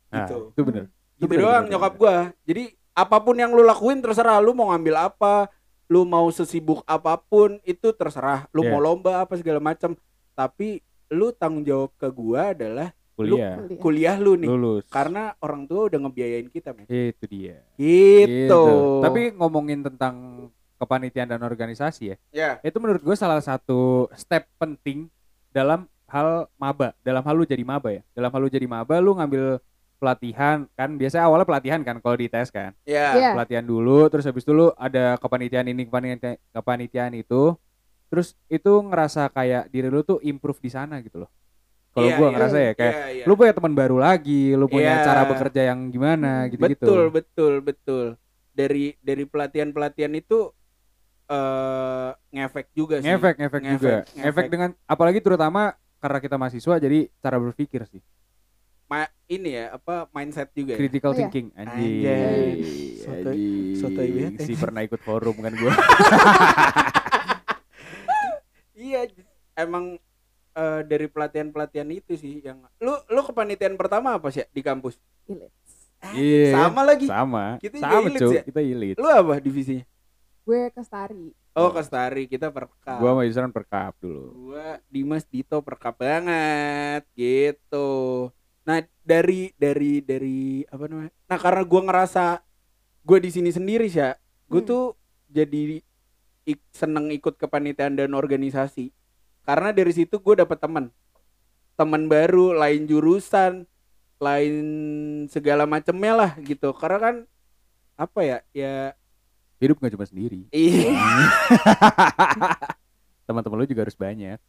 Speaker 2: Nah,
Speaker 3: gitu
Speaker 2: itu bener. Itu
Speaker 3: gitu
Speaker 2: bener,
Speaker 3: doang
Speaker 2: bener,
Speaker 3: nyokap gue jadi apa pun yang lu lakuin terserah lu mau ngambil apa lu mau sesibuk apa pun itu terserah lu
Speaker 2: Iya.
Speaker 3: mau lomba apa segala macam tapi lu tanggung jawab ke gua adalah
Speaker 2: Kuliah.
Speaker 4: Kuliah.
Speaker 3: kuliah lu nih
Speaker 2: Lulus.
Speaker 3: karena orang tua udah ngebiayain kita men
Speaker 2: itu dia.
Speaker 3: gitu,
Speaker 2: Tapi ngomongin tentang kepanitiaan dan organisasi ya,
Speaker 3: ya
Speaker 2: itu menurut gue salah satu step penting dalam hal maba, dalam hal lu jadi maba ya. Dalam hal lu jadi maba, lu ngambil pelatihan kan biasanya awalnya pelatihan kan kalau di tes kan?
Speaker 3: Ya
Speaker 4: Iya.
Speaker 2: pelatihan dulu terus habis itu lu ada kepanitiaan ini kepanitiaan, kepanitiaan itu terus itu ngerasa kayak diri lu tuh improve di sana gitu loh. Kalau
Speaker 3: Iya,
Speaker 2: gua
Speaker 3: iya,
Speaker 2: ngerasa ya kayak
Speaker 3: Iya, iya.
Speaker 2: lu punya teman baru lagi lu punya
Speaker 3: Iya.
Speaker 2: cara bekerja yang gimana gitu gitu
Speaker 3: betul betul betul. Dari dari pelatihan pelatihan itu eh ngefek juga sih.
Speaker 2: Ngefek ngefek
Speaker 3: Ngefek,
Speaker 2: juga.
Speaker 3: ngefek.
Speaker 2: ngefek dengan apalagi terutama karena kita mahasiswa jadi cara berpikir sih
Speaker 3: Ma- ini ya apa mindset juga ya?
Speaker 2: critical
Speaker 4: Oh, iya.
Speaker 2: thinking anjing
Speaker 3: Anjay. Sotoy- sotoy banget ya.
Speaker 2: si pernah ikut forum kan gua
Speaker 3: iya emang eh, dari pelatihan pelatihan itu sih yang lu lu kepanitiaan pertama apa sih di kampus
Speaker 4: Ilit.
Speaker 2: Iya.
Speaker 3: sama lagi
Speaker 2: sama
Speaker 3: Kita
Speaker 2: sama cuy
Speaker 3: ya?
Speaker 2: kita ilit
Speaker 3: lu apa divisinya
Speaker 4: gue ke Stari
Speaker 3: oh kestari kita perkap
Speaker 2: gua sama Yusran perkap dulu
Speaker 3: gua Dimas Dito perkap banget gitu nah dari dari dari apa namanya? Nah karena gua ngerasa gua di sini sendiri sih gue
Speaker 4: Hmm.
Speaker 3: tuh jadi ik- seneng ikut kepanitiaan dan organisasi. Karena dari situ gue dapet teman teman baru lain jurusan lain segala macemnya lah gitu. Karena kan apa ya ya
Speaker 2: hidup gak cuma sendiri.
Speaker 3: Iya.
Speaker 2: Teman-teman lu juga harus banyak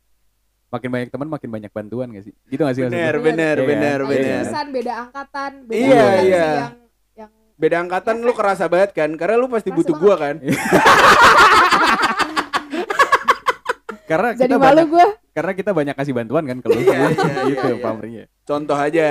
Speaker 2: makin banyak teman makin banyak bantuan gak sih? Gitu gak sih
Speaker 3: bener
Speaker 2: maksudnya?
Speaker 3: bener
Speaker 2: Iya. kan?
Speaker 3: bener
Speaker 4: Beda
Speaker 3: bener.
Speaker 4: jurusan beda angkatan beda
Speaker 3: Iya,
Speaker 4: angkatan
Speaker 3: iya.
Speaker 4: yang yang
Speaker 3: beda angkatan lu kerasa banget kan? Karena lu pasti
Speaker 4: Kerasa
Speaker 3: butuh
Speaker 4: banget.
Speaker 3: gua kan?
Speaker 2: Karena
Speaker 4: jadi
Speaker 2: kita
Speaker 4: malu
Speaker 2: banyak
Speaker 4: gue
Speaker 2: karena kita banyak kasih bantuan kan kalau
Speaker 3: Iya, iya,
Speaker 2: gitu
Speaker 3: iya, iya.
Speaker 2: pamrihnya
Speaker 3: contoh aja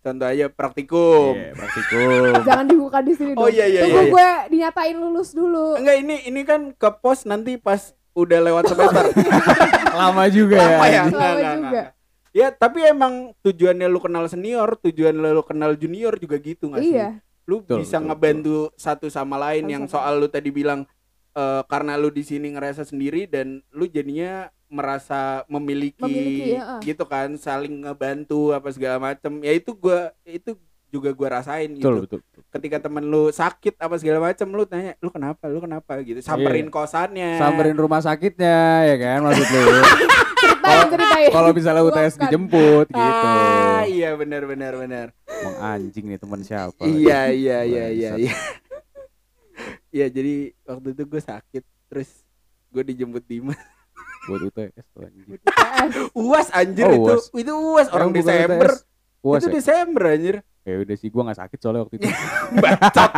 Speaker 3: contoh aja praktikum.
Speaker 2: Iya, praktikum.
Speaker 4: Jangan dibuka di sini
Speaker 3: oh
Speaker 4: dong.
Speaker 3: iya iya
Speaker 4: tunggu
Speaker 3: iya
Speaker 4: gue dinyatain lulus dulu.
Speaker 3: Enggak ini ini kan ke pos nanti pas udah lewat semester.
Speaker 2: Lama juga ya
Speaker 3: Lama ya?
Speaker 4: Lama
Speaker 3: Enggak,
Speaker 4: juga.
Speaker 3: enggak. ya tapi emang tujuannya lu kenal senior tujuan lu kenal junior juga gitu nggak sih?
Speaker 4: Iya.
Speaker 3: Lu
Speaker 2: Betul,
Speaker 3: bisa
Speaker 2: betul,
Speaker 3: ngebantu satu sama lain
Speaker 4: Satu
Speaker 3: yang soal lu tadi bilang eh, karena lu di sini ngerasa sendiri dan lu jadinya merasa memiliki,
Speaker 4: Memiliki, ya, ah.
Speaker 3: gitu kan saling ngebantu apa segala macem. Ya itu gua itu juga gua rasain
Speaker 2: betul
Speaker 3: gitu.
Speaker 2: betul
Speaker 3: ketika temen lu sakit apa segala macem lu tanya lu kenapa? Lu kenapa? gitu. Samperin kosannya.
Speaker 2: Samperin rumah sakitnya ya kan maksud lu. Kalau misalnya UTS dijemput gitu.
Speaker 3: Ah iya benar benar benar.
Speaker 2: Emang anjing nih teman siapa
Speaker 3: iya iya iya iya iya. Iya jadi waktu itu gue sakit terus gue dijemput Dimas.
Speaker 2: Buat UTS tuh.
Speaker 4: UTS.
Speaker 3: Uas anjir
Speaker 2: Oh,
Speaker 3: itu.
Speaker 2: UAS.
Speaker 3: Itu uas orang
Speaker 2: bukan
Speaker 3: Desember.
Speaker 2: Puas
Speaker 3: itu
Speaker 2: ya?
Speaker 3: Desember anjir.
Speaker 2: Ya udah sih gua gak sakit soalnya waktu itu.
Speaker 3: Bacot.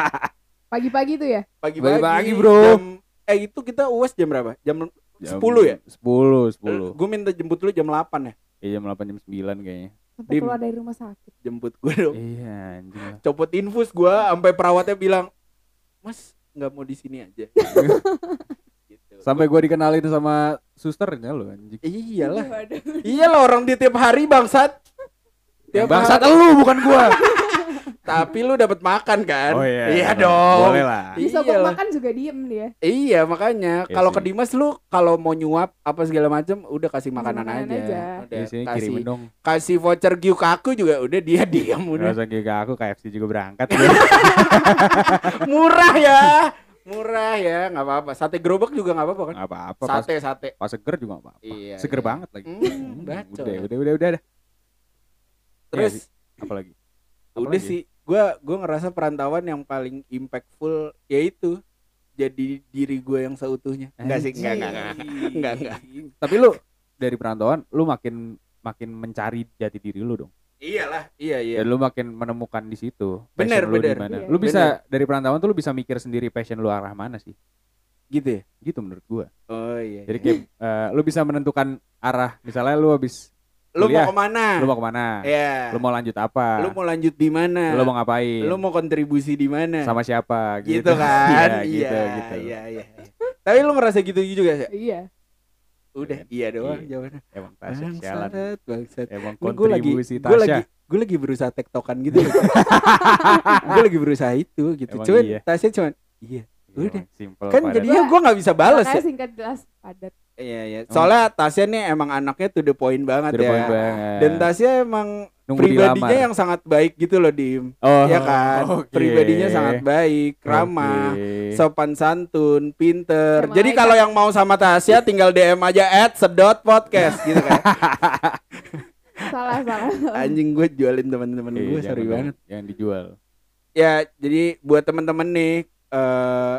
Speaker 4: Pagi-pagi tuh ya?
Speaker 3: Pagi-pagi.
Speaker 2: Pagi-pagi, bro.
Speaker 3: Jam- eh itu kita uas jam berapa? Jam
Speaker 2: Jam
Speaker 3: 10 ya?
Speaker 2: 10, 10.
Speaker 3: Gue minta jemput lu jam 8 ya.
Speaker 2: Iya jam 8 jam 9 kayaknya.
Speaker 4: Sampai keluar dari rumah sakit.
Speaker 3: Jemput gue dong.
Speaker 2: Iya anjing. lah.
Speaker 3: Copot infus gue sampai perawatnya bilang, "Mas, nggak mau di sini aja." gitu.
Speaker 2: Sampai gua dikenalin sama susternya lo anjing.
Speaker 3: Iyalah. Iyalah orang di tiap hari bangsat. Tiap
Speaker 2: bangsat
Speaker 3: hari.
Speaker 2: lu bukan gua.
Speaker 3: Tapi lu dapat makan kan?
Speaker 2: Oh iya.
Speaker 3: Iya
Speaker 2: bener.
Speaker 3: dong.
Speaker 2: Boleh lah.
Speaker 4: Bisa
Speaker 3: Iyalah.
Speaker 4: makan juga diem dia.
Speaker 3: Iya makanya
Speaker 2: Iya
Speaker 3: kalau
Speaker 2: sih.
Speaker 3: ke Dimas lu kalau mau nyuap apa segala macam udah kasih makanan,
Speaker 4: makanan
Speaker 3: aja.
Speaker 4: aja.
Speaker 3: Udah
Speaker 2: Di sini
Speaker 3: kasih
Speaker 2: dong.
Speaker 3: kasih voucher Gyukaku juga udah dia diam
Speaker 2: Gak
Speaker 3: udah.
Speaker 2: usah kayak aku KFC juga berangkat.
Speaker 3: Murah ya. Murah ya, nggak apa-apa. Sate gerobak juga nggak apa-apa kan?
Speaker 2: Gak apa-apa. Pas,
Speaker 3: Sate sate.
Speaker 2: pas seger juga gak apa-apa.
Speaker 3: Iya,
Speaker 2: Seger
Speaker 3: iya.
Speaker 2: banget lagi.
Speaker 3: Bacot.
Speaker 2: udah, udah, udah, udah, udah.
Speaker 3: Terus
Speaker 2: Apa lagi? Apa
Speaker 3: udah
Speaker 2: lagi?
Speaker 3: sih, gua gua ngerasa perantauan yang paling impactful yaitu jadi diri gue yang seutuhnya. Enggak sih, enggak, enggak, enggak. Enggak, enggak.
Speaker 2: Tapi lu dari perantauan lu makin makin mencari jati diri lu dong.
Speaker 3: Iyalah, iya iya.
Speaker 2: Dan lu makin menemukan di situ.
Speaker 3: Bener,
Speaker 2: lu
Speaker 3: bener.
Speaker 2: mana.
Speaker 4: Iya.
Speaker 2: Lu bisa dari perantauan tuh lu bisa mikir sendiri passion lu arah mana sih.
Speaker 3: Gitu ya?
Speaker 2: Gitu menurut gua.
Speaker 3: Oh iya.
Speaker 2: Jadi kayak eh, lu bisa menentukan arah. Misalnya lu habis
Speaker 3: lu
Speaker 2: kuliah,
Speaker 3: mau ke mana?
Speaker 2: lu mau ke mana?
Speaker 3: Iya.
Speaker 2: Lu mau lanjut apa?
Speaker 3: Lu mau lanjut di mana?
Speaker 2: Lu mau ngapain?
Speaker 3: Lu mau kontribusi di mana?
Speaker 2: sama siapa
Speaker 3: gitu, kan?
Speaker 2: Iya, gitu, gitu.
Speaker 3: Iya, iya. Tapi lu ngerasa gitu juga sih?
Speaker 4: Iya.
Speaker 3: Udah, iya doang
Speaker 2: Iya.
Speaker 3: jawabannya.
Speaker 2: Emang Tasya sialan.
Speaker 3: Bangsat.
Speaker 2: Emang
Speaker 3: Ini gue lagi,
Speaker 2: kontribusi
Speaker 3: gue lagi,
Speaker 2: Tasya.
Speaker 3: gue lagi berusaha tektokan gitu. gue lagi berusaha itu gitu.
Speaker 2: Emang
Speaker 3: cuman
Speaker 2: iya.
Speaker 3: Tasya cuman, iya.
Speaker 2: Emang
Speaker 3: Udah.
Speaker 2: Simple
Speaker 3: Kan jadinya gue nggak bisa bales
Speaker 4: Makanya
Speaker 3: ya.
Speaker 4: singkat jelas padat.
Speaker 3: Iya, iya. Soalnya Tasya nih emang anaknya to the point banget
Speaker 2: To the
Speaker 3: ya.
Speaker 2: point banget.
Speaker 3: Dan Tasya emang
Speaker 2: Nunggu
Speaker 3: pribadinya
Speaker 2: dilamar.
Speaker 3: yang sangat baik gitu loh, Dim.
Speaker 2: oh,
Speaker 3: ya kan?
Speaker 2: oke.
Speaker 3: Pribadinya sangat baik, ramah.
Speaker 2: Oke.
Speaker 3: sopan santun, pinter.
Speaker 4: Kayak
Speaker 3: Jadi kalau yang mau sama Tasya tinggal DM aja at sedot podcast gitu kan.
Speaker 4: Salah, salah.
Speaker 3: Anjing gue jualin teman-teman
Speaker 2: Iya,
Speaker 3: gue sorry banget.
Speaker 2: Yang dijual.
Speaker 3: Ya, jadi buat teman-teman nih eh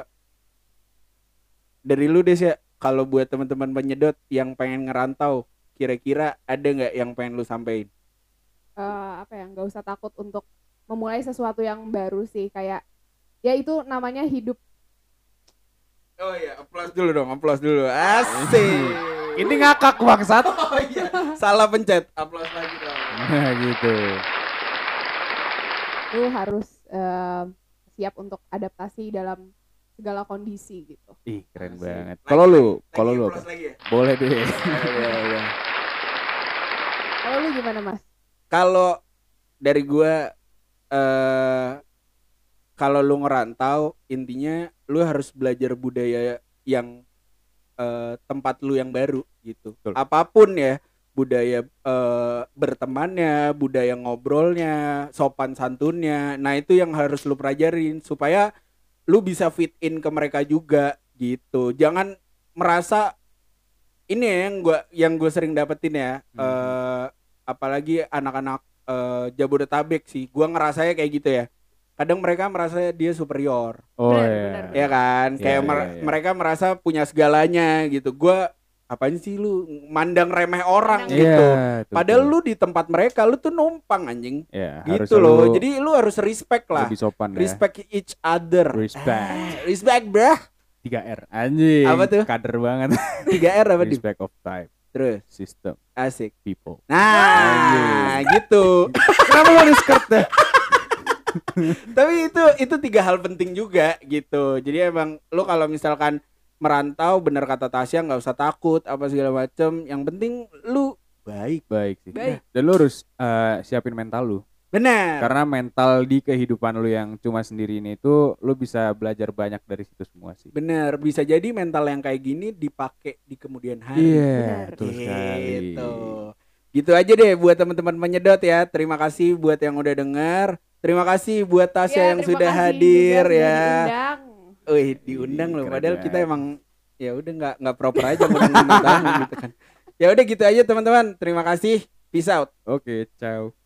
Speaker 3: dari lu deh ya kalau buat teman-teman penyedot yang pengen ngerantau, kira-kira ada nggak yang pengen lu sampein?
Speaker 4: Eh, apa ya nggak usah takut untuk memulai sesuatu yang baru sih kayak ya itu namanya hidup
Speaker 3: Oh iya, aplaus dulu dong, aplaus dulu. Asik.
Speaker 2: Ini ngakak bangsat.
Speaker 3: Oh iya, salah pencet. Aplaus lagi dong.
Speaker 2: Nah, gitu.
Speaker 4: lu harus eh, siap untuk adaptasi dalam segala kondisi gitu
Speaker 2: Ih, keren
Speaker 3: Asik.
Speaker 2: banget. Kalau lu,
Speaker 3: lagi,
Speaker 2: kalau lu apa?
Speaker 3: lagi ya?
Speaker 2: Boleh deh.
Speaker 3: Iya, iya.
Speaker 4: kalau lu gimana mas
Speaker 3: kalau dari gua eh kalau lu ngerantau intinya lu harus belajar budaya yang eh, tempat lu yang baru gitu
Speaker 2: Betul.
Speaker 3: apa pun ya budaya eh, bertemannya budaya ngobrolnya sopan santunnya nah itu yang harus lu pelajarin supaya lu bisa fit in ke mereka juga gitu. Jangan merasa ini ya yang gua yang gue sering dapetin ya
Speaker 2: Hmm.
Speaker 3: eh apalagi anak-anak eh, Jabodetabek sih. Gua ngerasanya kayak gitu ya. Kadang mereka merasa dia superior.
Speaker 2: Oh
Speaker 4: Bener,
Speaker 2: iya.
Speaker 4: bener,
Speaker 3: ya kan?
Speaker 2: Iya,
Speaker 3: kayak
Speaker 2: iya,
Speaker 3: mer-
Speaker 2: iya.
Speaker 3: mereka merasa punya segalanya gitu. Gua apaan sih lu? Mandang remeh orang
Speaker 4: Mandang-
Speaker 3: gitu.
Speaker 2: Iya,
Speaker 3: padahal
Speaker 2: tuh.
Speaker 3: lu di tempat mereka lu tuh numpang anjing.
Speaker 2: Ya, harus
Speaker 3: gitu loh.
Speaker 2: Selalu
Speaker 3: jadi lu harus respect lah.
Speaker 2: lebih sopan ya.
Speaker 3: respect each other.
Speaker 2: Respect.
Speaker 3: Ah, respect brah
Speaker 2: 3R anjing.
Speaker 3: Apa tuh?
Speaker 2: Kader banget.
Speaker 3: 3 R apa di
Speaker 2: Respect of time,
Speaker 3: terus?
Speaker 2: System,
Speaker 3: asik.
Speaker 2: People.
Speaker 3: nah gitu.
Speaker 2: Kenapa lu di skirt deh?
Speaker 3: tapi itu itu tiga hal penting juga gitu. Jadi emang lu kalau misalkan merantau bener kata Tasya nggak usah takut apa segala macem yang penting lu baik
Speaker 2: Baik sih.
Speaker 4: Baik.
Speaker 2: Dan lu harus eh, siapin mental lu.
Speaker 3: bener
Speaker 2: Karena mental di kehidupan lu yang cuma sendiri ini itu lu bisa belajar banyak dari situ semua sih.
Speaker 3: bener bisa jadi mental yang kayak gini dipakai di kemudian hari
Speaker 2: Iya,
Speaker 4: Benar.
Speaker 2: betul sekali.
Speaker 3: gitu gitu aja deh buat teman-teman menyedot ya terima kasih buat yang udah denger terima kasih buat Tasya
Speaker 4: Ya,
Speaker 3: yang sudah
Speaker 4: kasih
Speaker 3: hadir ya Wih diundang loh padahal kita emang ya udah nggak nggak proper aja ngundang tamu gitu kan. Ya udah gitu aja teman-teman. Terima kasih. Peace out.
Speaker 2: Oke, ciao.